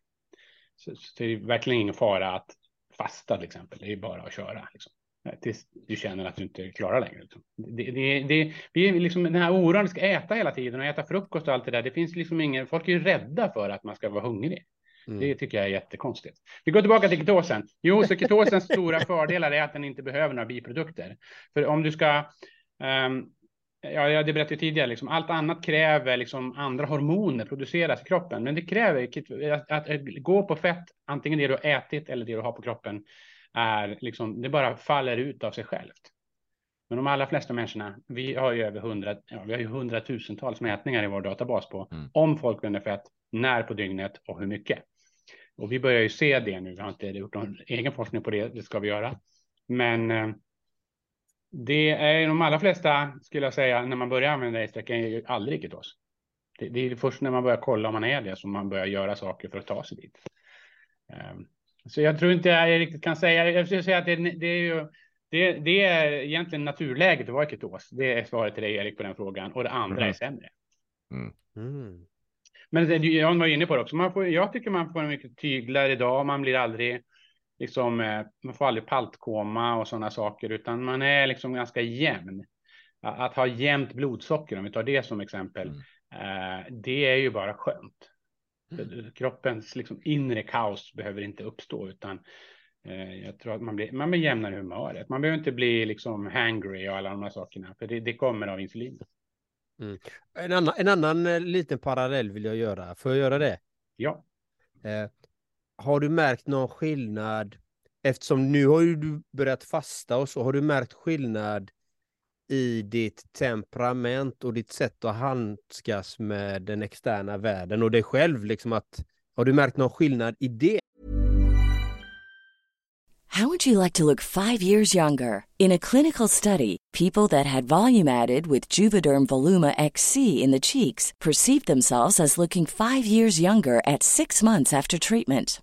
Så, så det är verkligen ingen fara att fasta till exempel. Det är bara att köra. Liksom tills du känner att du inte klarar längre. Det, det, det, vi är liksom den här oron, ska äta hela tiden och äta frukost och allt det där. Det finns liksom ingen, folk är ju rädda för att man ska vara hungrig. Mm. Det tycker jag är jättekonstigt. Vi går tillbaka till ketosen. Jo, så ketosens stora fördelar är att den inte behöver några biprodukter. För om du ska, um, ja, det berättade jag tidigare, liksom, allt annat kräver liksom andra hormoner produceras i kroppen. Men det kräver att, att, att gå på fett, antingen det du har ätit eller det du har på kroppen är liksom, det bara faller ut av sig självt. Men de allra flesta människorna, vi har ju över hundra, ja, vi har ju hundratusentals mätningar i vår databas på mm. om folk bränner fett, när på dygnet och hur mycket. Och vi börjar ju se det nu. Vi har inte gjort någon egen forskning på det. Det ska vi göra. Men eh, det är de allra flesta skulle jag säga när man börjar använda det sträckan är ju aldrig ketos. Det, det är först när man börjar kolla om man är det som man börjar göra saker för att ta sig dit. Så jag tror inte jag riktigt kan säga. Jag skulle säga att det, det är ju det, det, är egentligen naturläget att vara ketos. Det är svaret till dig Erik på den frågan och det andra mm. är sämre. Mm. Mm. Men jag var inne på det också. Man får, jag tycker man får mycket tyglar idag. Man blir aldrig liksom, eh, man får aldrig paltkoma och sådana saker, utan man är liksom ganska jämn. Att ha jämnt blodsocker, om vi tar det som exempel, mm. Eh, det är ju bara skönt. Kroppens liksom inre kaos behöver inte uppstå, utan eh, jag tror att man blir, man blir jämnare humöret. Man behöver inte bli liksom hangry och alla de här sakerna, för det, det kommer av insulin. Mm. En, annan, en annan eh, liten parallell vill jag göra. Får jag göra det? Ja. Eh, har du märkt någon skillnad? Eftersom nu har ju du börjat fasta och så, har du märkt skillnad i ditt temperament och ditt sätt att handskas med den externa världen och dig själv? Liksom att, har du märkt någon skillnad i det? How would you like to look five years younger? In a clinical study, people that had volume added with Juvederm Voluma XC in the cheeks perceived themselves as looking five years younger at six months after treatment.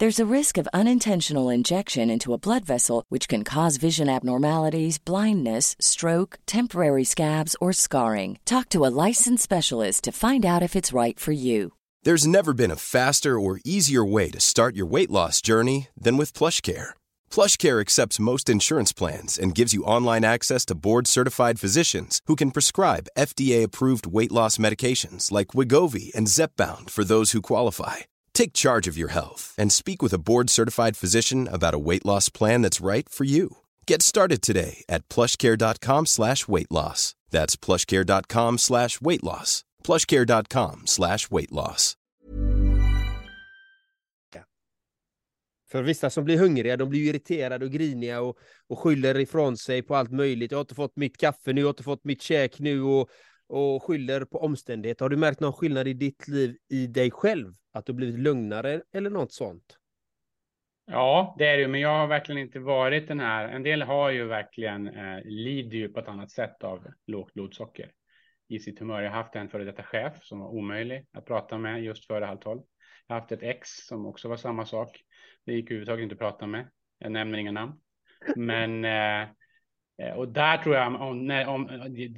There's a risk of unintentional injection into a blood vessel, which can cause vision abnormalities, blindness, stroke, temporary scabs, or scarring. Talk to a licensed specialist to find out if it's right for you. There's never been a faster or easier way to start your weight loss journey than with PlushCare. PlushCare accepts most insurance plans and gives you online access to board-certified physicians who can prescribe FDA-approved weight loss medications like Wigovi and Zepbound for those who qualify. Take charge of your health and speak with a board-certified physician about a weight loss plan that's right for you. Get started today at plushcare.com slash weight loss. That's plushcare.com slash weight loss. plushcare.com slash weight loss. För vissa som blir hungriga, de blir irriterade och griniga och, och skyller ifrån sig på allt möjligt. Jag har inte fått mitt kaffe nu, jag har inte fått mitt käk nu och, och skyller på omständigheter. Har du märkt någon skillnad i ditt liv, i dig själv? Att du blivit lugnare eller något sånt? Ja, det är det, men jag har verkligen inte varit den här. En del har ju verkligen eh, lider ju på ett annat sätt av lågt blodsocker i sitt humör. Jag har haft en före detta chef som var omöjlig att prata med just före halv tolv. Jag har haft ett ex som också var samma sak. Det gick överhuvudtaget inte att prata med. Jag nämner inga namn. Men eh, Eh, och där tror jag om, när, om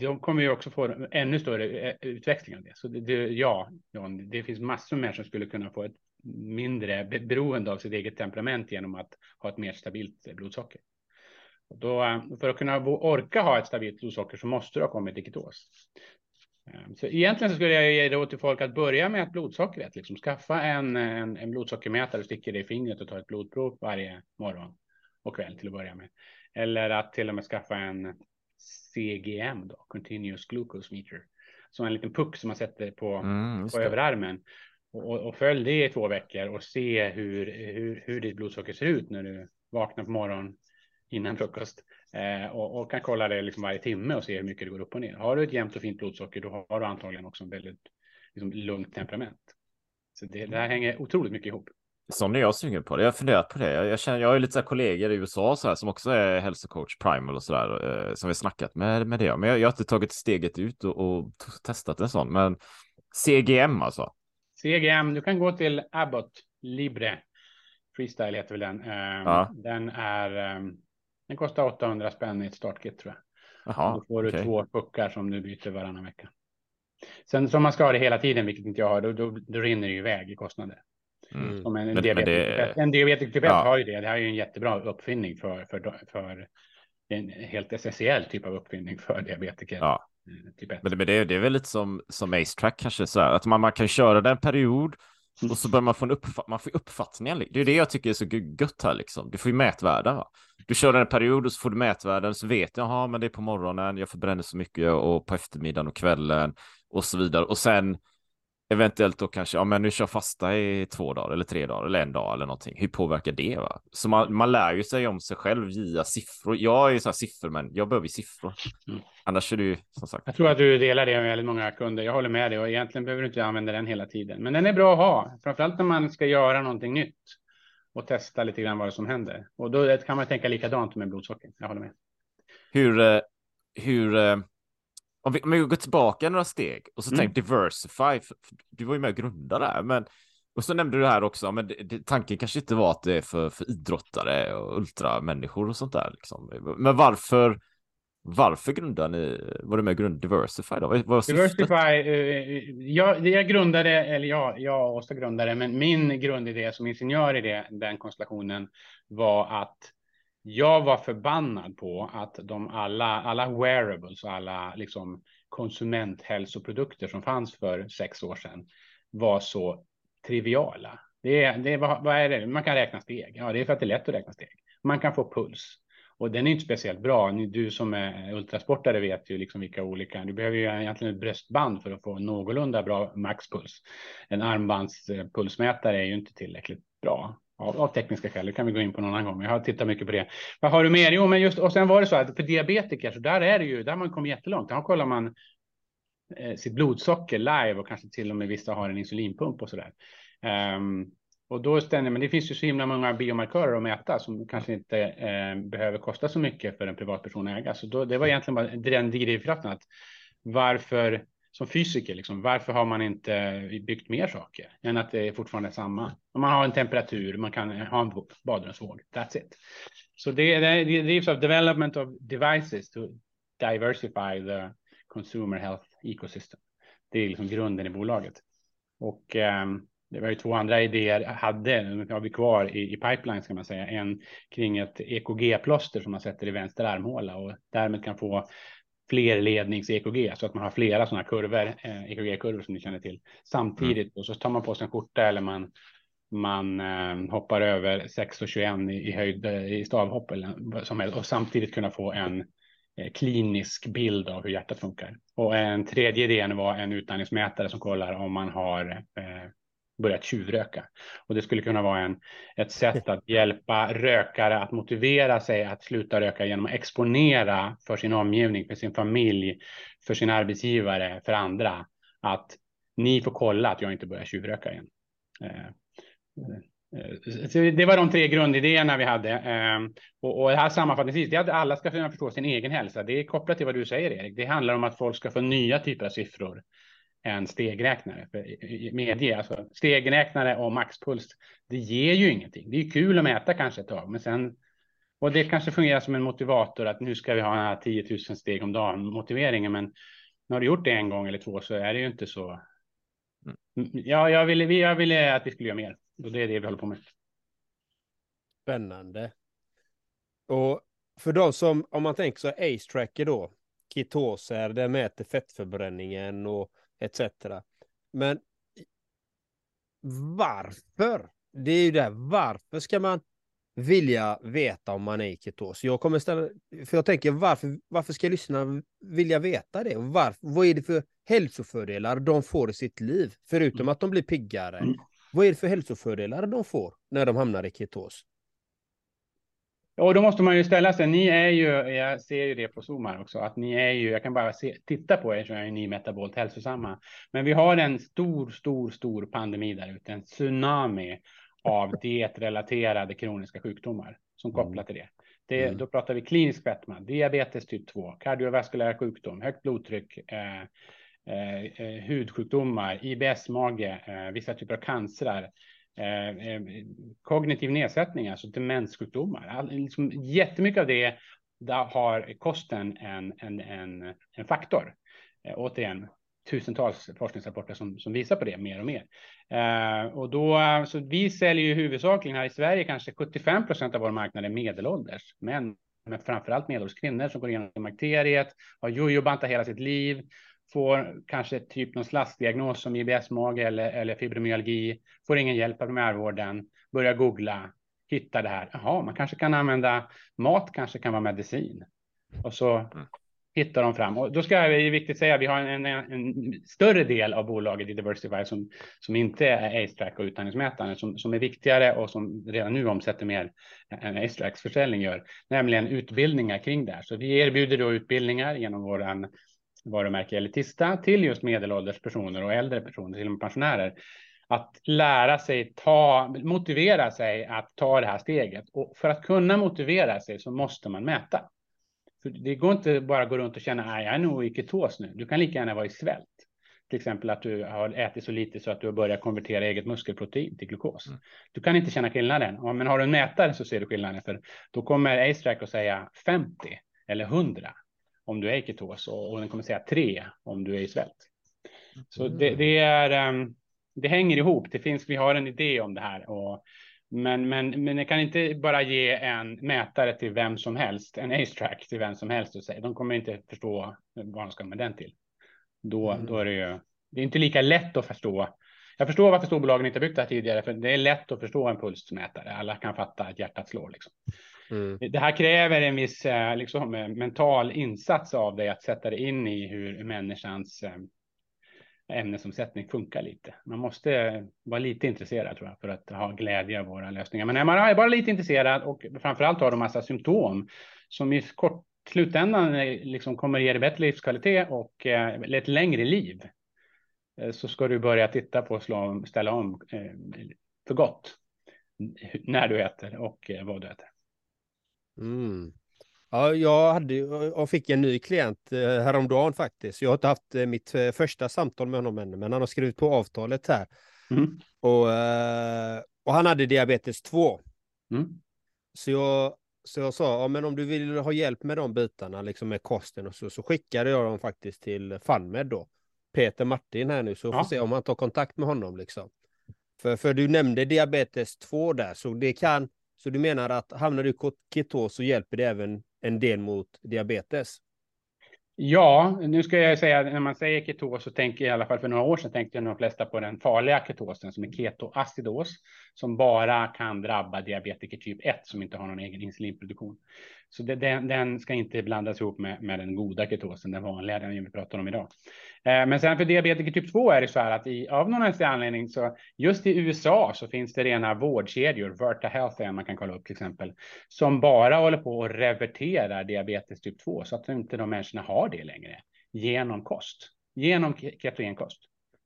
de kommer ju också få ännu större eh, utväxling av det. Så det, det, ja, John, det finns massor med människor som skulle kunna få ett mindre beroende av sitt eget temperament genom att ha ett mer stabilt blodsocker. Och då, eh, för att kunna orka ha ett stabilt blodsocker så måste du ha kommit till ketos. Så egentligen så skulle jag ge råd till folk att börja med ett blodsockret, liksom skaffa en, en, en blodsockermätare och sticka det i fingret och ta ett blodprov varje morgon och kväll till att börja med. Eller att till och med skaffa en CGM då, Continuous Glucose Meter, som en liten puck som man sätter på, mm, på överarmen. Och, och följ det i två veckor och se hur, hur, hur ditt blodsocker ser ut när du vaknar på morgonen innan frukost eh, och, och, kan kolla det liksom varje timme och se hur mycket det går upp och ner. Har du ett jämnt och fint blodsocker, då har du antagligen också en väldigt liksom, lugnt temperament. Så det, det här hänger otroligt mycket ihop. Sån är jag sugen på det. Jag har funderat på det. Jag, jag känner, jag har ju lite kollegor i USA så här, som också är hälsocoach primal och så där eh, som vi snackat med med det. Men jag, jag har inte tagit steget ut och, och testat en sån. Men CGM alltså. CGM, du kan gå till Abbott Libre. Freestyle heter väl den. Um, ja. Den är um, den kostar 800 spänn i ett startkit tror jag. Jaha, då får du okay. två puckar som du byter varannan vecka. Sen som man ska ha det hela tiden, vilket inte jag har, då, då, då rinner det iväg i kostnader. Mm. Som en, en, diabetik, det... en diabetik typ 1 ja. har ju det. Det här är ju en jättebra uppfinning för, för, för en helt essentiell typ av uppfinning för diabetiker. Ja. Eh, typ men, men det, det är väl lite som, som Ace Track kanske, så här, att man, man kan köra den period och så börjar man få en uppfatt man får uppfattningar. Det är det jag tycker är så gött här liksom. Du får ju mätvärden. Va? Du kör en period och så får du mätvärden så vet jag, ja men det är på morgonen, jag förbränner så mycket och på eftermiddagen och kvällen och så vidare. Och sen eventuellt då kanske, ja men nu kör fasta i två dagar eller tre dagar eller en dag eller någonting. Hur påverkar det? Va? Så man, man lär ju sig om sig själv via siffror. Jag är ju så här siffermän, jag behöver siffror. Mm. Annars är ju som sagt. Jag tror att du delar det med väldigt många kunder. Jag håller med dig och egentligen behöver du inte använda den hela tiden. Men den är bra att ha, framförallt när man ska göra någonting nytt och testa lite grann vad som händer. Och då kan man tänka likadant med blodsocker. Jag håller med. Hur, eh, hur eh, om vi, om vi går tillbaka några steg och så mm. tänk diversify. Du var ju med och grundade där, men och så nämnde du här också, men det, det, tanken kanske inte var att det är för, för idrottare och ultramänniskor och sånt där. Liksom. Men varför, varför grundade ni, var du med och grundade Diversify då? Vad, vad Diversify, uh, jag, jag grundade, eller ja, jag och Åsa grundade, men min grundidé som ingenjör i det, den konstellationen var att jag var förbannad på att de alla, alla wearables och alla liksom konsumenthälsoprodukter som fanns för sex år sedan var så triviala. Det är, det vad, vad är det? Man kan räkna steg. Ja, det är för att det är lätt att räkna steg. Man kan få puls och den är inte speciellt bra. Du som är ultrasportare vet ju liksom vilka olika. Du behöver ju egentligen ett bröstband för att få någorlunda bra maxpuls. En armbandspulsmätare eh, är ju inte tillräckligt bra av, av, tekniska skäl. Det kan vi gå in på någon annan gång. Jag har tittat mycket på det. Vad har du mer? Jo, men just och sen var det så att för diabetiker så där är det ju. Där man kommer jättelångt. Där kollar man eh, sitt blodsocker live och kanske till och med vissa har en insulinpump och så där. Um, ehm, och då stämmer, men det finns ju så himla många biomarkörer att mäta som kanske inte eh, behöver kosta så mycket för en privatperson att äga. Så då, det var egentligen bara den drivkraften att varför som fysiker, liksom, varför har man inte eh, byggt mer saker än att det är fortfarande är samma? Om man har en temperatur, man kan eh, ha en badrumsvåg, that's it. Så det, drivs av development of devices to diversify the consumer health ecosystem. Det är liksom grunden i bolaget. Och um, det var ju två andra idéer hade, nu har vi kvar i, i pipeline ska man säga, en kring ett EKG-plåster som man sätter i vänster armhåla och därmed kan få flerlednings-EKG så att man har flera sådana kurvor, eh, EKG-kurvor som ni känner till samtidigt mm. och så tar man på sig en skjorta eller man man eh, hoppar över 6,21 i, i höjd eh, i stavhopp eller som helst och samtidigt kunna få en eh, klinisk bild av hur hjärtat funkar. Och en tredje idén var en utandningsmätare som kollar om man har eh, börjat tjuvröka. Och det skulle kunna vara en, ett sätt att hjälpa rökare att motivera sig att sluta röka genom att exponera för sin omgivning, för sin familj, för sin arbetsgivare, för andra. Att ni får kolla att jag inte börjar tjuvröka igen. Eh, eh, det var de tre grundidéerna vi hade. Eh, och, det här sammanfattningsvis, det är att alla ska kunna förstå sin egen hälsa. Det är kopplat till vad du säger, Erik. Det handlar om att folk ska få nya typer av siffror en stegräknare. För medge, alltså stegräknare och maxpuls, det ger ju ingenting. Det är kul att mäta kanske ett tag, men sen och det kanske fungerar som en motivator att nu ska vi ha den här 10 000 steg om dagen motiveringen, men när du gjort det en gång eller två så är det ju inte så. Mm. Ja, jag ville, jag ville att vi skulle göra mer och det är det vi håller på med. Spännande. Och för de som, om man tänker så, Ace Tracker då, ketoser, det mäter fettförbränningen och etc. Men varför? Det är ju det, varför ska man vilja veta om man är i ketos? Jag kommer ställa, för jag tänker varför, varför ska lyssnarna vilja veta det? Varför, vad är det för hälsofördelar de får i sitt liv? Förutom mm. att de blir piggare. Vad är det för hälsofördelar de får när de hamnar i ketos? Och då måste man ju ställa sig, ni är ju, jag ser ju det på Zoom här också, att ni är ju, jag kan bara se, titta på er så är ni metabolt hälsosamma. Men vi har en stor, stor, stor pandemi där ute, en tsunami av dietrelaterade kroniska sjukdomar som mm. kopplar till det. det mm. Då pratar vi klinisk fetma, diabetes typ 2, kardiovaskulär sjukdom, högt blodtryck, eh, eh, eh hudsjukdomar, IBS-mage, eh, vissa typer av cancrar, Eh, eh, kognitiv nedsättning, alltså demenssjukdomar. All, liksom, jättemycket av det, där har kosten en, en, en, en faktor. Eh, återigen, tusentals forskningsrapporter som, som visar på det mer och mer. Eh, och då, så vi säljer ju huvudsakligen här i Sverige kanske 75 procent av vår marknad är medelålders män, men framförallt medelålders kvinnor som går igenom klimakteriet, har jojobantat hela sitt liv, får kanske typ någon slaskdiagnos som IBS-mage eller, eller fibromyalgi, får ingen hjälp av primärvården, börjar googla, hittar det här. Jaha, man kanske kan använda mat, kanske kan vara medicin. Och så mm. hittar de fram. Och då ska jag, det är viktigt att säga, vi har en, en, en större del av bolaget i Diversify som, som inte är AceTrack och utandningsmätaren, som, som är viktigare och som redan nu omsätter mer än AceTracks försäljning gör, nämligen utbildningar kring det här. Så vi erbjuder då utbildningar genom våran varumärke Elitista till just medelålders personer och äldre personer, till och med pensionärer. Att lära sig ta, motivera sig att ta det här steget. Och för att kunna motivera sig så måste man mäta. För det går inte bara att gå runt och känna att jag är nog i ketos nu. Du kan lika gärna vara i svält. Till exempel att du har ätit så lite så att du har börjat konvertera eget muskelprotein till glukos. Mm. Du kan inte känna skillnaden. Ja, men har du en mätare så ser du skillnaden. För då kommer AceTrack att säga 50 eller 100 om du är i ketos och, och den kommer säga tre om du är i svält. Så det, mm. det är, um, det hänger ihop. Det finns, vi har en idé om det här och men, men, men det kan inte bara ge en mätare till vem som helst, en ace-track till vem som helst och säga. De kommer inte förstå vad de ska med den till. Då, mm. då är det ju, det är inte lika lätt att förstå. Jag förstår varför storbolagen inte byggt det här tidigare, för det är lätt att förstå en pulsmätare. Alla kan fatta att hjärtat slår liksom. Mm. Det här kräver en viss eh, liksom, eh, mental insats av dig att sätta dig in i hur människans eh, ämnesomsättning funkar lite. Man måste vara lite intresserad tror jag för att ha glädje av våra lösningar. Men när man är bara lite intresserad och framförallt har de massa symptom som i kort slutändan liksom kommer ge dig bättre livskvalitet och ett längre liv så ska du börja titta på att ställa om för gott när du äter och vad du äter. Mm. Ja, jag hade och fick en ny klient eh, häromdagen faktiskt. Jag har inte haft eh, mitt eh, första samtal med honom ännu, men han har skrivit på avtalet här. Mm. Och, och han hade diabetes 2. Mm. Så, jag, så jag sa, ja, men om du vill ha hjälp med de bitarna, liksom med kosten och så, så skickade jag dem faktiskt till FunMed då. Peter Martin här nu, så ja. får se om han tar kontakt med honom liksom. För, för du nämnde diabetes 2 där, så det kan så du menar att hamnar du i ketos så hjälper det även en del mot diabetes? Ja, nu ska jag säga när man säger ketos så tänker jag i alla fall för några år sedan tänkte jag de flesta på den farliga ketosen som är ketoacidos som bara kan drabba diabetiker typ 1 som inte har någon egen insulinproduktion. Så det, den, den, ska inte blandas ihop med, med den goda ketosen, den vanliga, den vi pratar om idag. Eh, men sen för diabetiker typ 2 är det så här att i, av någon anledning så just i USA så finns det rena vårdkedjor, Verta Health är man kan kolla upp till exempel, som bara håller på och reverterar diabetes typ 2 så att inte de människorna har det längre genom kost, genom ketogenkost.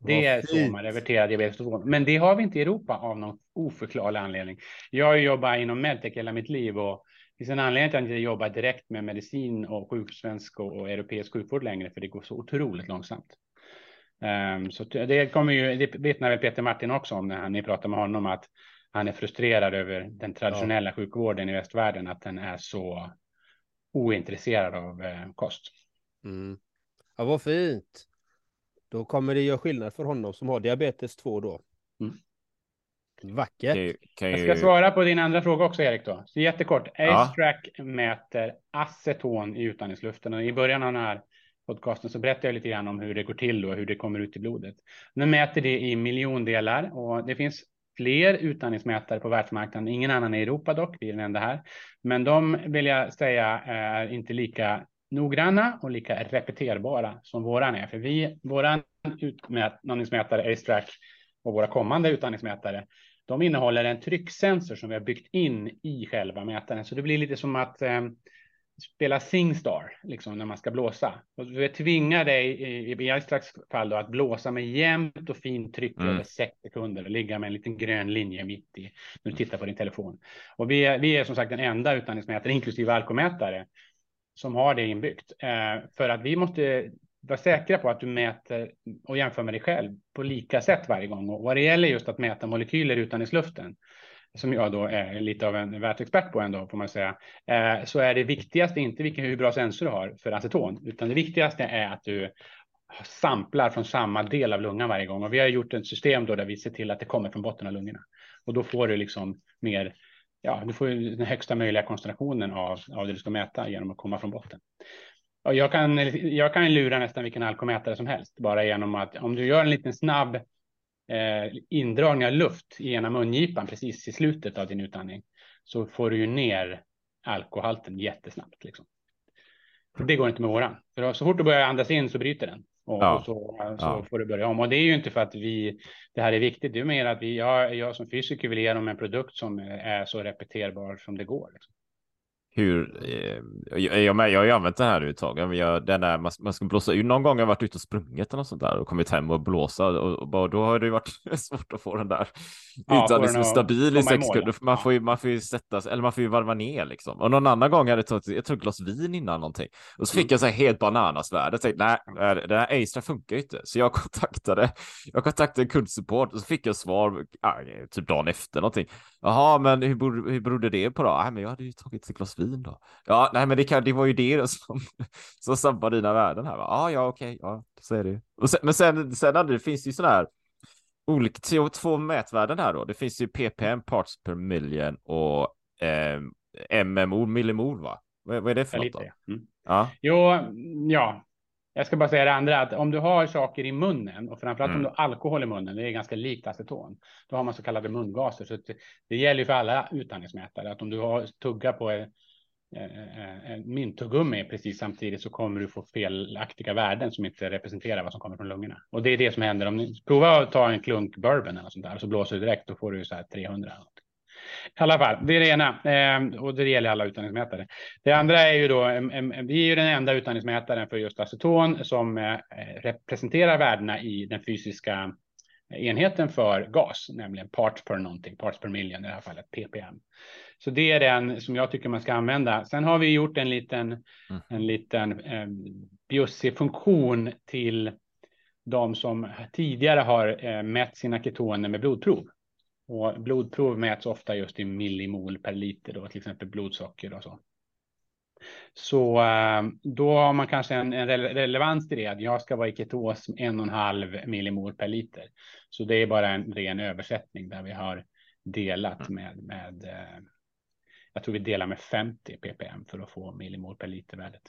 Det är så man reverterar diabetes 2. Men det har vi inte i Europa av någon oförklarlig anledning. Jag har jobbat inom medtech hela mitt liv och finns en anledning till att jag inte jobbar direkt med medicin och sjuksvensk och, och europeisk sjukvård längre, för det går så otroligt långsamt. Um, så det kommer ju, det vittnar väl Peter Martin också om när ni pratar med honom att han är frustrerad över den traditionella ja. sjukvården i västvärlden, att den är så ointresserad av eh, kost. Mm. Ja, vad fint. Då kommer det göra skillnad för honom som har diabetes 2 då. Mm. Vackert. Kan ju, kan ju... Jag ska svara på din andra fråga också, Erik. Då. Så jättekort. AceTrack ja. mäter aceton i utandningsluften. Och I början av den här podcasten så berättar jag lite grann om hur det går till och hur det kommer ut i blodet. Den mäter det i miljondelar och det finns fler utandningsmätare på världsmarknaden. Ingen annan i Europa dock, vi är den enda här. Men de vill jag säga är inte lika noggranna och lika repeterbara som våran är. För vi, våran utandningsmätare AceTrack och våra kommande utandningsmätare, de innehåller en trycksensor som vi har byggt in i själva mätaren. Så det blir lite som att eh, spela Singstar, liksom när man ska blåsa. Och vi tvingar dig i, i Ajax fall då, att blåsa med jämnt och fint tryck mm. över sex sekunder och ligga med en liten grön linje mitt i när du tittar på din telefon. Och vi är, vi är som sagt den enda utandningsmätare, inklusive alkomätare, som har det inbyggt. Eh, för att vi måste vara säkra på att du mäter och jämför med dig själv på lika sätt varje gång. Och vad det gäller just att mäta molekyler i utandningsluften, som jag då är lite av en världsexpert på ändå, får man säga, eh, så är det viktigaste inte vilken, hur bra sensor du har för aceton, utan det viktigaste är att du samplar från samma del av lungan varje gång. Och vi har gjort ett system då där vi ser till att det kommer från botten av lungorna. Och då får du liksom mer, ja, du får den högsta möjliga koncentrationen av, av det du ska mäta genom att komma från botten. Och jag kan, jag kan lura nästan vilken alkomätare som helst, bara genom att om du gör en liten snabb eh, indragning av luft i ena mungipan precis i slutet av din utandning så får du ju ner alkoholhalten jättesnabbt. Liksom. Det går inte med våran. För så fort du börjar andas in så bryter den. Och, ja. och så, så ja. får du börja om. Och det är ju inte för att vi, det här är viktigt. Det är mer att vi, jag, jag som fysiker vill ge dem en produkt som är så repeterbar som det går. Liksom hur, eh, jag, jag, jag har ju använt det här ett tag, jag, den där, man, man ska blåsa ur, någon gång har jag varit ute och sprungit eller något sånt där och kommit hem och blåsa och, och bara, då har det ju varit svårt att få den där ja, utan liksom stabil i sex sekunder. Man, får ju, man får ju sätta sig, eller man får ju varva ner liksom. Och någon annan gång hade jag tagit, jag tog ett glas vin innan någonting och så fick mm. jag så här helt bananasvärde. Tänkte, nej, det här Astra funkar ju inte. Så jag kontaktade, jag kontaktade kundsupport och så fick jag svar, typ dagen efter någonting. Jaha, men hur, hur berodde det på då? Nej, men jag hade ju tagit ett glas vin då. Ja, nej, men det, kan, det var ju det som, som sabbade dina värden här. Va? Ah, ja, okej, ja, så är det Och sen, men sen, sen hade, det finns ju sådana här olika två, mätvärden här då. Det finns ju ppm, parts per million och eh, MMO, millimol, va? Vad, vad är det för något då? Mm. Ja. Jo, ja, jag ska bara säga det andra, att om du har saker i munnen och framförallt mm. om du har alkohol i munnen, det är ganska likt aceton, då har man så kallade mungaser. Så det, det gäller ju för alla utandningsmätare att om du har tugga på Eh, eh, eh, myntuggummi precis samtidigt så kommer du få felaktiga värden som inte representerar vad som kommer från lungorna. Och det är det som händer om ni provar att ta en klunk bourbon eller sånt där så blåser du direkt, då får du så här 300. I alla fall, det är det ena eh, och det gäller alla utandningsmätare. Det andra är ju då, ehm, ehm, ehm, vi är ju den enda utandningsmätaren för just aceton som eh, representerar värdena i den fysiska enheten för gas, nämligen parts per någonting, parts per million i det här fallet, ppm. Så det är den som jag tycker man ska använda. Sen har vi gjort en liten, mm. en liten eh, biossi-funktion till de som tidigare har eh, mätt sina ketoner med blodprov. Och blodprov mäts ofta just i millimol per liter, då, till exempel blodsocker och så. Så eh, då har man kanske en, en relevans till det, att jag ska vara i ketos en och en halv millimol per liter. Så det är bara en ren översättning där vi har delat mm. med, med eh, jag tror vi delar med 50 ppm för att få millimol per liter värdet.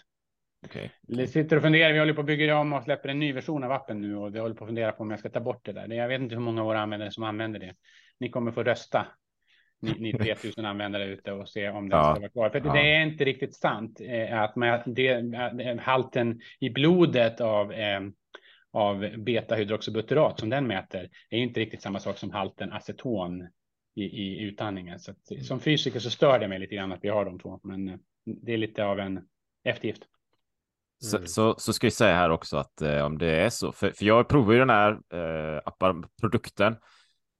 Okay. Vi sitter och funderar, vi håller på att bygga om och släpper en ny version av appen nu och vi håller på att fundera på om jag ska ta bort det där. Jag vet inte hur många av våra användare som använder det ni kommer få rösta. Ni, ni 3000 användare ute och se om den ja. ska vara kvar. För ja. det är inte riktigt sant eh, att med det, eh, halten i blodet av eh, av betahydroxybutyrat som den mäter är inte riktigt samma sak som halten aceton i, i utandningen. Så att, som fysiker så stör det mig lite grann att vi har de två, men eh, det är lite av en eftergift. Så, mm. så, så, ska jag säga här också att eh, om det är så, för, för jag provar ju den här eh, produkten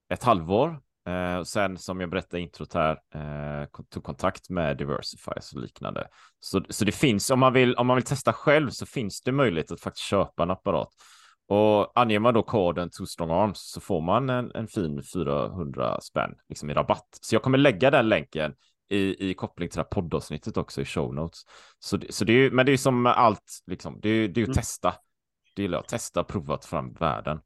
ett halvår. Eh, sen som jag berättade i introt här, eh, tog kontakt med Diversifiers och liknande. Så, så det finns, om man, vill, om man vill testa själv så finns det möjlighet att faktiskt köpa en apparat. Och anger man då koden Two Strong Arms så får man en, en fin 400 spänn liksom i rabatt. Så jag kommer lägga den länken i, i koppling till det här poddavsnittet också i show notes. Så, så det är men det är som allt, liksom, det är, det är ju mm. testa. Det gillar jag, testa, prova, fram världen.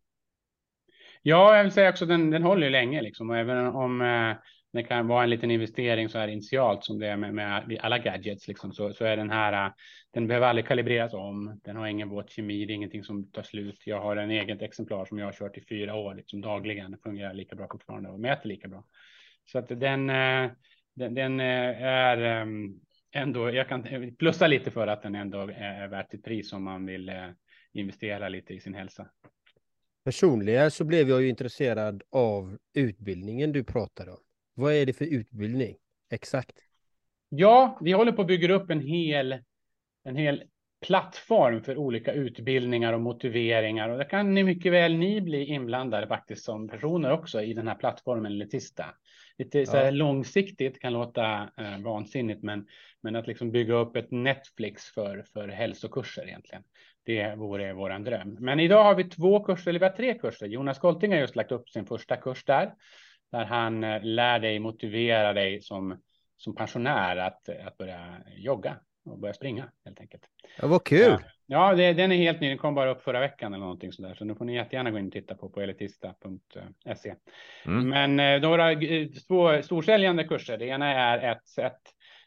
Ja, jag vill säga också den, den håller ju länge liksom. Och även om eh, det kan vara en liten investering så här initialt som det är med, med alla gadgets liksom, så, så är den här, eh, den behöver aldrig kalibreras om. Den har ingen våt kemi, det är ingenting som tar slut. Jag har en eget exemplar som jag har kört i fyra år liksom dagligen. Det fungerar lika bra fortfarande och mäter lika bra. Så att den, eh, den, den eh, är eh, ändå, jag kan eh, plussa lite för att den ändå eh, är värt ett pris om man vill investera lite i sin hälsa. Personligen så blev jag ju intresserad av utbildningen du pratade om. Vad är det för utbildning? Exakt. Ja, vi håller på att bygga upp en hel, en hel plattform för olika utbildningar och motiveringar. Och där kan ni mycket väl ni bli inblandade faktiskt som personer också i den här plattformen Letista. Lite så här långsiktigt kan låta eh, vansinnigt, men, men att liksom bygga upp ett Netflix för, för hälsokurser egentligen. Det vore våran dröm. Men idag har vi två kurser, eller vi har tre kurser. Jonas Kolting har just lagt upp sin första kurs där där han eh, lär dig motivera dig som, som pensionär att, att börja jogga och börja springa helt enkelt. Ja, vad kul! Ja, det, den är helt ny. Den kom bara upp förra veckan eller någonting sådär. Så nu får ni jättegärna gå in och titta på på elitista.se. Mm. Men eh, några eh, två storsäljande kurser. Det ena är ett sätt.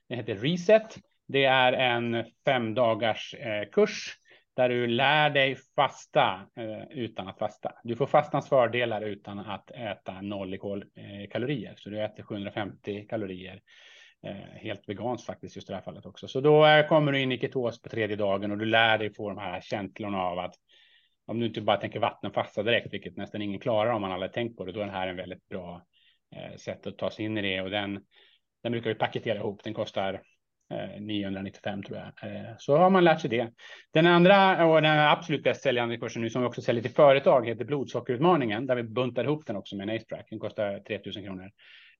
Det heter Reset. Det är en fem dagars eh, kurs där du lär dig fasta eh, utan att fasta. Du får fastans fördelar utan att äta noll i kol, eh, kalorier. Så du äter 750 kalorier eh, helt veganskt faktiskt just i det här fallet också. Så då eh, kommer du in i ketos på tredje dagen och du lär dig få de här känslorna av att om du inte bara tänker vattenfasta direkt, vilket nästan ingen klarar om man aldrig tänkt på det, då är det här en väldigt bra eh, sätt att ta sig in i det och den, den brukar vi paketera ihop. Den kostar 995 eh, tror jag. Eh, så har man lärt sig det. Den andra och den absolut bäst säljande kursen nu som vi också säljer till företag heter blodsockerutmaningen där vi buntar ihop den också med en AceTrack. Den kostar 3000 kronor.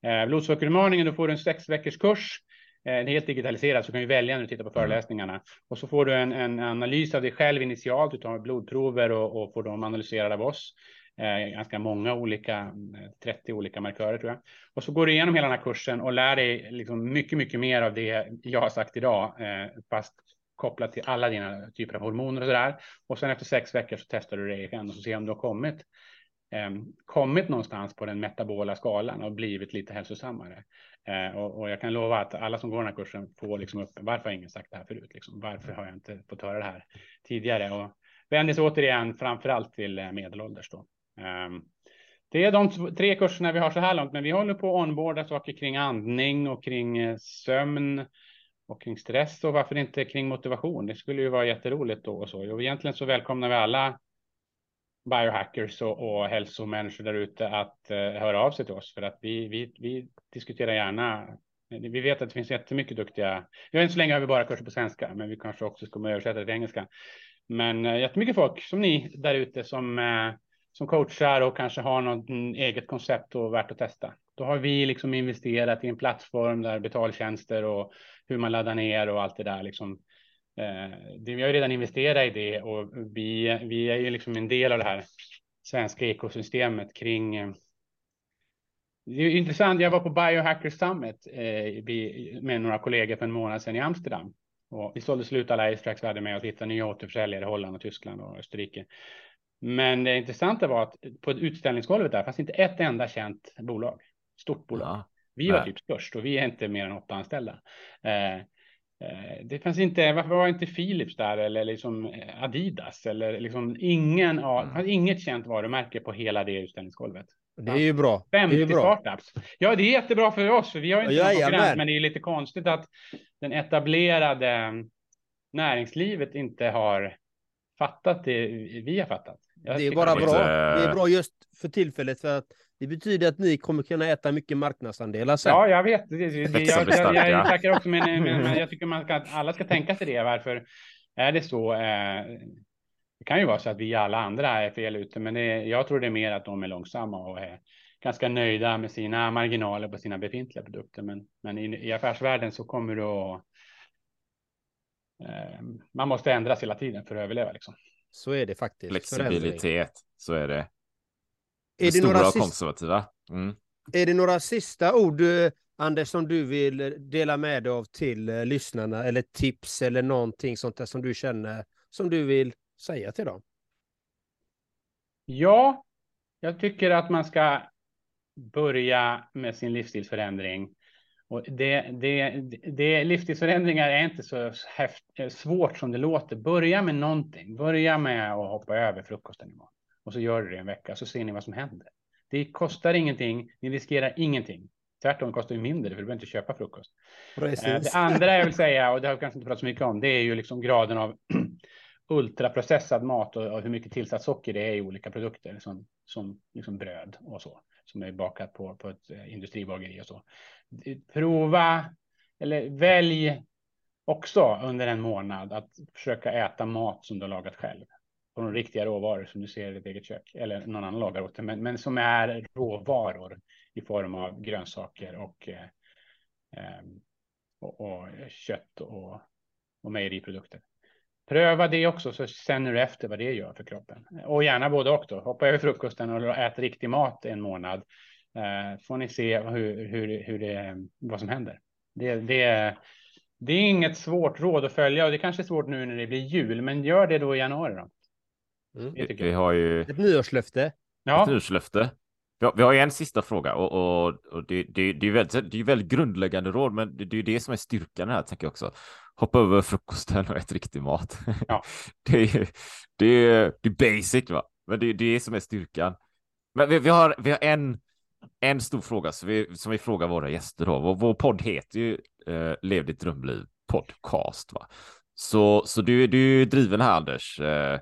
Eh, blodsockerutmaningen, då får du en sex veckors kurs. Det är helt digitaliserat så kan du välja när du tittar på mm. föreläsningarna och så får du en, en analys av dig själv initialt. Du tar blodprover och, och får dem analyserade av oss Eh, ganska många olika, eh, 30 olika markörer tror jag. Och så går du igenom hela den här kursen och lär dig liksom mycket, mycket mer av det jag har sagt idag, eh, fast kopplat till alla dina typer av hormoner och så där. Och sen efter sex veckor så testar du dig igen och så ser om du har kommit kommit någonstans på den metabola skalan och blivit lite hälsosammare. Och, och, jag kan lova att alla som går den här kursen får liksom upp, varför har ingen sagt det här förut? Liksom? Varför har jag inte fått höra det här tidigare? Och vänder sig återigen framför allt till medelålders då. Ehm, det är de tre kurserna vi har så här långt, men vi håller på att onboarda saker kring andning och kring eh, sömn och kring stress och varför inte kring motivation. Det skulle ju vara jätteroligt då och så. Och egentligen så välkomnar vi alla biohackers och, och hälsomänniskor där ute att eh, höra av sig till oss för att vi, vi, vi diskuterar gärna. Vi vet att det finns jättemycket duktiga. Jag än så länge har vi bara kurser på svenska, men vi kanske också ska översätta det till engelska. Men eh, jättemycket folk som ni där ute som eh, som coachar och kanske har något mm, eget koncept och värt att testa. Då har vi liksom investerat i en plattform där betaltjänster och hur man laddar ner och allt det där liksom. Eh, vi har ju redan investerat i det och vi, vi är ju liksom en del av det här svenska ekosystemet kring. Eh, det är intressant. Jag var på Biohacker Summit eh, med några kollegor för en månad sedan i Amsterdam och vi sålde slut alla Astrax vi hade med oss, hitta nya återförsäljare i Holland och Tyskland och Österrike. Men det intressanta var att på utställningsgolvet där fanns inte ett enda känt bolag, stort bolag. Ja, vi var nej. typ störst och vi är inte mer än åtta anställda. Eh, eh, det fanns inte, varför var inte Philips där eller liksom Adidas eller liksom ingen, mm. fanns inget känt varumärke på hela det utställningsgolvet. Det är ju bra. 50 det är bra. startups. Ja, det är jättebra för oss, för vi har inte någon konkurrens, men det är lite konstigt att den etablerade näringslivet inte har fattat det vi har fattat. Jag det är bara bra. Det är bra just för tillfället för att det betyder att ni kommer kunna äta mycket marknadsandelar sen. Ja, jag vet. Det, det, det, jag, jag, jag, jag tackar också, men, men, men, jag tycker man ska, alla ska tänka sig det. Varför är det så? Eh, det kan ju vara så att vi alla andra är fel ute, men det, jag tror det är mer att de är långsamma och är ganska nöjda med sina marginaler på sina befintliga produkter. Men, men i, i affärsvärlden så kommer det att... Eh, man måste ändras hela tiden för att överleva liksom. Så är det faktiskt. Flexibilitet, förändring. så är det. Är det, några konservativa. Mm. Är det några sista ord, eh, Anders, som du vill dela med dig av till eh, lyssnarna eller tips eller någonting sånt där som du känner som du vill säga till dem? Ja, jag tycker att man ska börja med sin livsstilsförändring. Och det, det, det, livsstilsförändringar är inte så häft, svårt som det låter. Börja med någonting. Börja med att hoppa över frukosten imorgon. Och så gör du det en vecka, så ser ni vad som händer. Det kostar ingenting, ni riskerar ingenting. Tvärtom kostar det mindre, för du behöver inte köpa frukost. Precis. Eh, det andra jag vill säga, och det har vi kanske inte pratat så mycket om, det är ju liksom graden av ultraprocessad mat och, och, hur mycket tillsatt socker det är i olika produkter som, som liksom bröd och så som är bakat på, på ett eh, industribageri och så. Prova eller välj också under en månad att försöka äta mat som du har lagat själv på de riktiga råvaror som du ser i ditt eget kök eller någon annan lagar åt dig, men, men som är råvaror i form av grönsaker och, eh, eh och, och kött och, och mejeriprodukter. Pröva det också så känner du efter vad det gör för kroppen. Och gärna både och då. Hoppa över frukosten och ät riktig mat en månad. Eh, får ni se hur, hur, hur det, vad som händer. Det, det, det är inget svårt råd att följa och det kanske är svårt nu när det blir jul, men gör det då i januari då. Mm. Vi har ju ett nyårslöfte. Ja. Ett nyårslöfte. Vi har, vi har en sista fråga och, och, och det, det, det, är väldigt, det är väldigt grundläggande råd, men det, det är det som är styrkan här, tänker jag också. Hoppa över frukosten och ät riktig mat. Ja. det, är, det, är, det är basic, va? Men det är det som är styrkan. Men vi, vi, har, vi har en, en stor fråga som vi, som vi frågar våra gäster då. Vår, vår podd heter ju eh, Lev ditt drömliv podcast, va? Så, så du, du är driven här, Anders. Eh,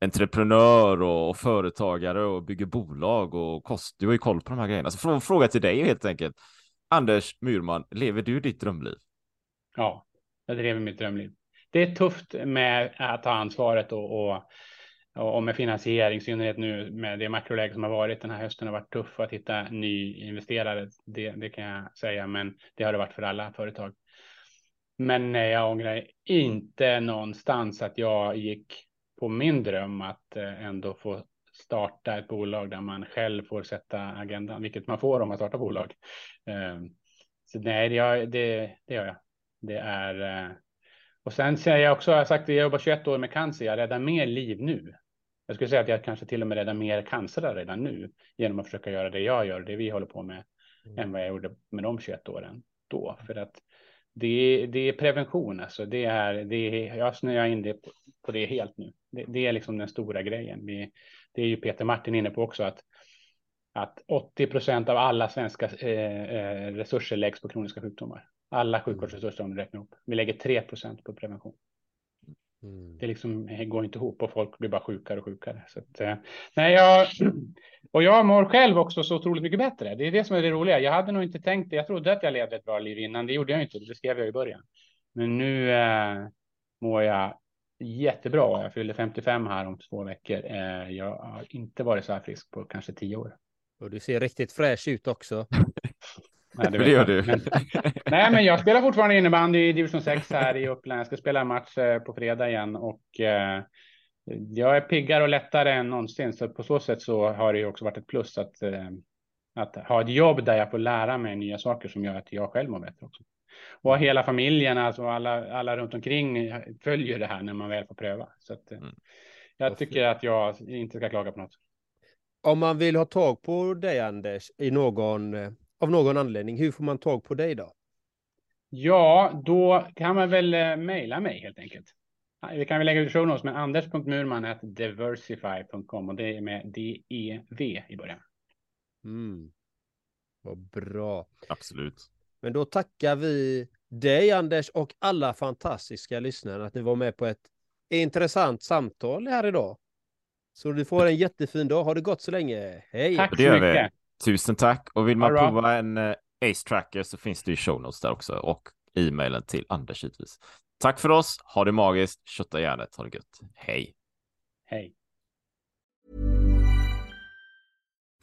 entreprenör och, företagare och bygger bolag och kost. Du har ju koll på de här grejerna. Så fråga till dig helt enkelt. Anders Myrman, lever du ditt drömliv? Ja, jag drev mitt drömliv. Det är tufft med att ta ansvaret och, och, och med finansiering, i synnerhet nu med det makroläge som har varit den här hösten har varit tuff att hitta ny investerare. Det, det kan jag säga, men det har det varit för alla företag. Men eh, jag ångrar inte någonstans att jag gick på min dröm att eh, ändå få starta ett bolag där man själv får sätta agendan, vilket man får om man startar bolag. Ehm, så nej, det, det, det gör jag. Det är. Eh, och sen säger jag också, jag har sagt att jag jobbar 21 år med cancer, jag räddar mer liv nu. Jag skulle säga att jag kanske till och med räddar mer cancer redan nu genom att försöka göra det jag gör, det vi håller på med, mm. än vad jag gjorde med de 21 åren då. För att det, det är prevention, alltså det är, det är, jag snöar in det på, på det helt nu. Det, det, är liksom den stora grejen. Vi, det är ju Peter Martin inne på också att att 80 procent av alla svenska eh, eh, resurser läggs på kroniska sjukdomar. Alla sjukvårdsresurser om du räknar upp. Vi lägger 3 procent på prevention. Mm. Det liksom går inte ihop och folk blir bara sjukare och sjukare. Så att, eh, nej, jag, och jag mår själv också så otroligt mycket bättre. Det är det som är det roliga. Jag hade nog inte tänkt det. Jag trodde att jag levde ett bra liv innan. Det gjorde jag inte. Det skrev jag i början. Men nu eh, mår jag jättebra. Jag fyller 55 här om två veckor. Eh, jag har inte varit så här frisk på kanske tio år. Och du ser riktigt fräsch ut också. Nej, det, det gör du. Men, nej, men jag spelar fortfarande innebandy i division 6 här i Uppland. Jag ska spela en match eh, på fredag igen och eh, jag är piggare och lättare än någonsin. Så på så sätt så har det ju också varit ett plus att, eh, att ha ett jobb där jag får lära mig nya saker som gör att jag själv mår bättre också. Och hela familjen, alltså alla, alla runt omkring följer det här när man väl får pröva. Så att, eh, mm. jag tycker att jag inte ska klaga på något. Om man vill ha tag på dig, Anders, i någon, eh, av någon anledning, hur får man tag på dig då? Ja, då kan man väl eh, mejla mig helt enkelt. Vi kan väl lägga ut show notes med anders.murman.diversify.com och det är med D-E-V i början. Mm. Vad bra. Absolut. Men då tackar vi dig, Anders, och alla fantastiska lyssnare att ni var med på ett intressant samtal här idag. Så du får en jättefin dag. Ha det gott så länge. Hej! Tack så mycket! Tusen tack! Och vill man Bra. prova en uh, Ace Tracker så finns det i show notes där också och e-mailen till Anders givetvis. Tack för oss. Ha det magiskt. Kötta järnet. Ha det gött. Hej! Hej!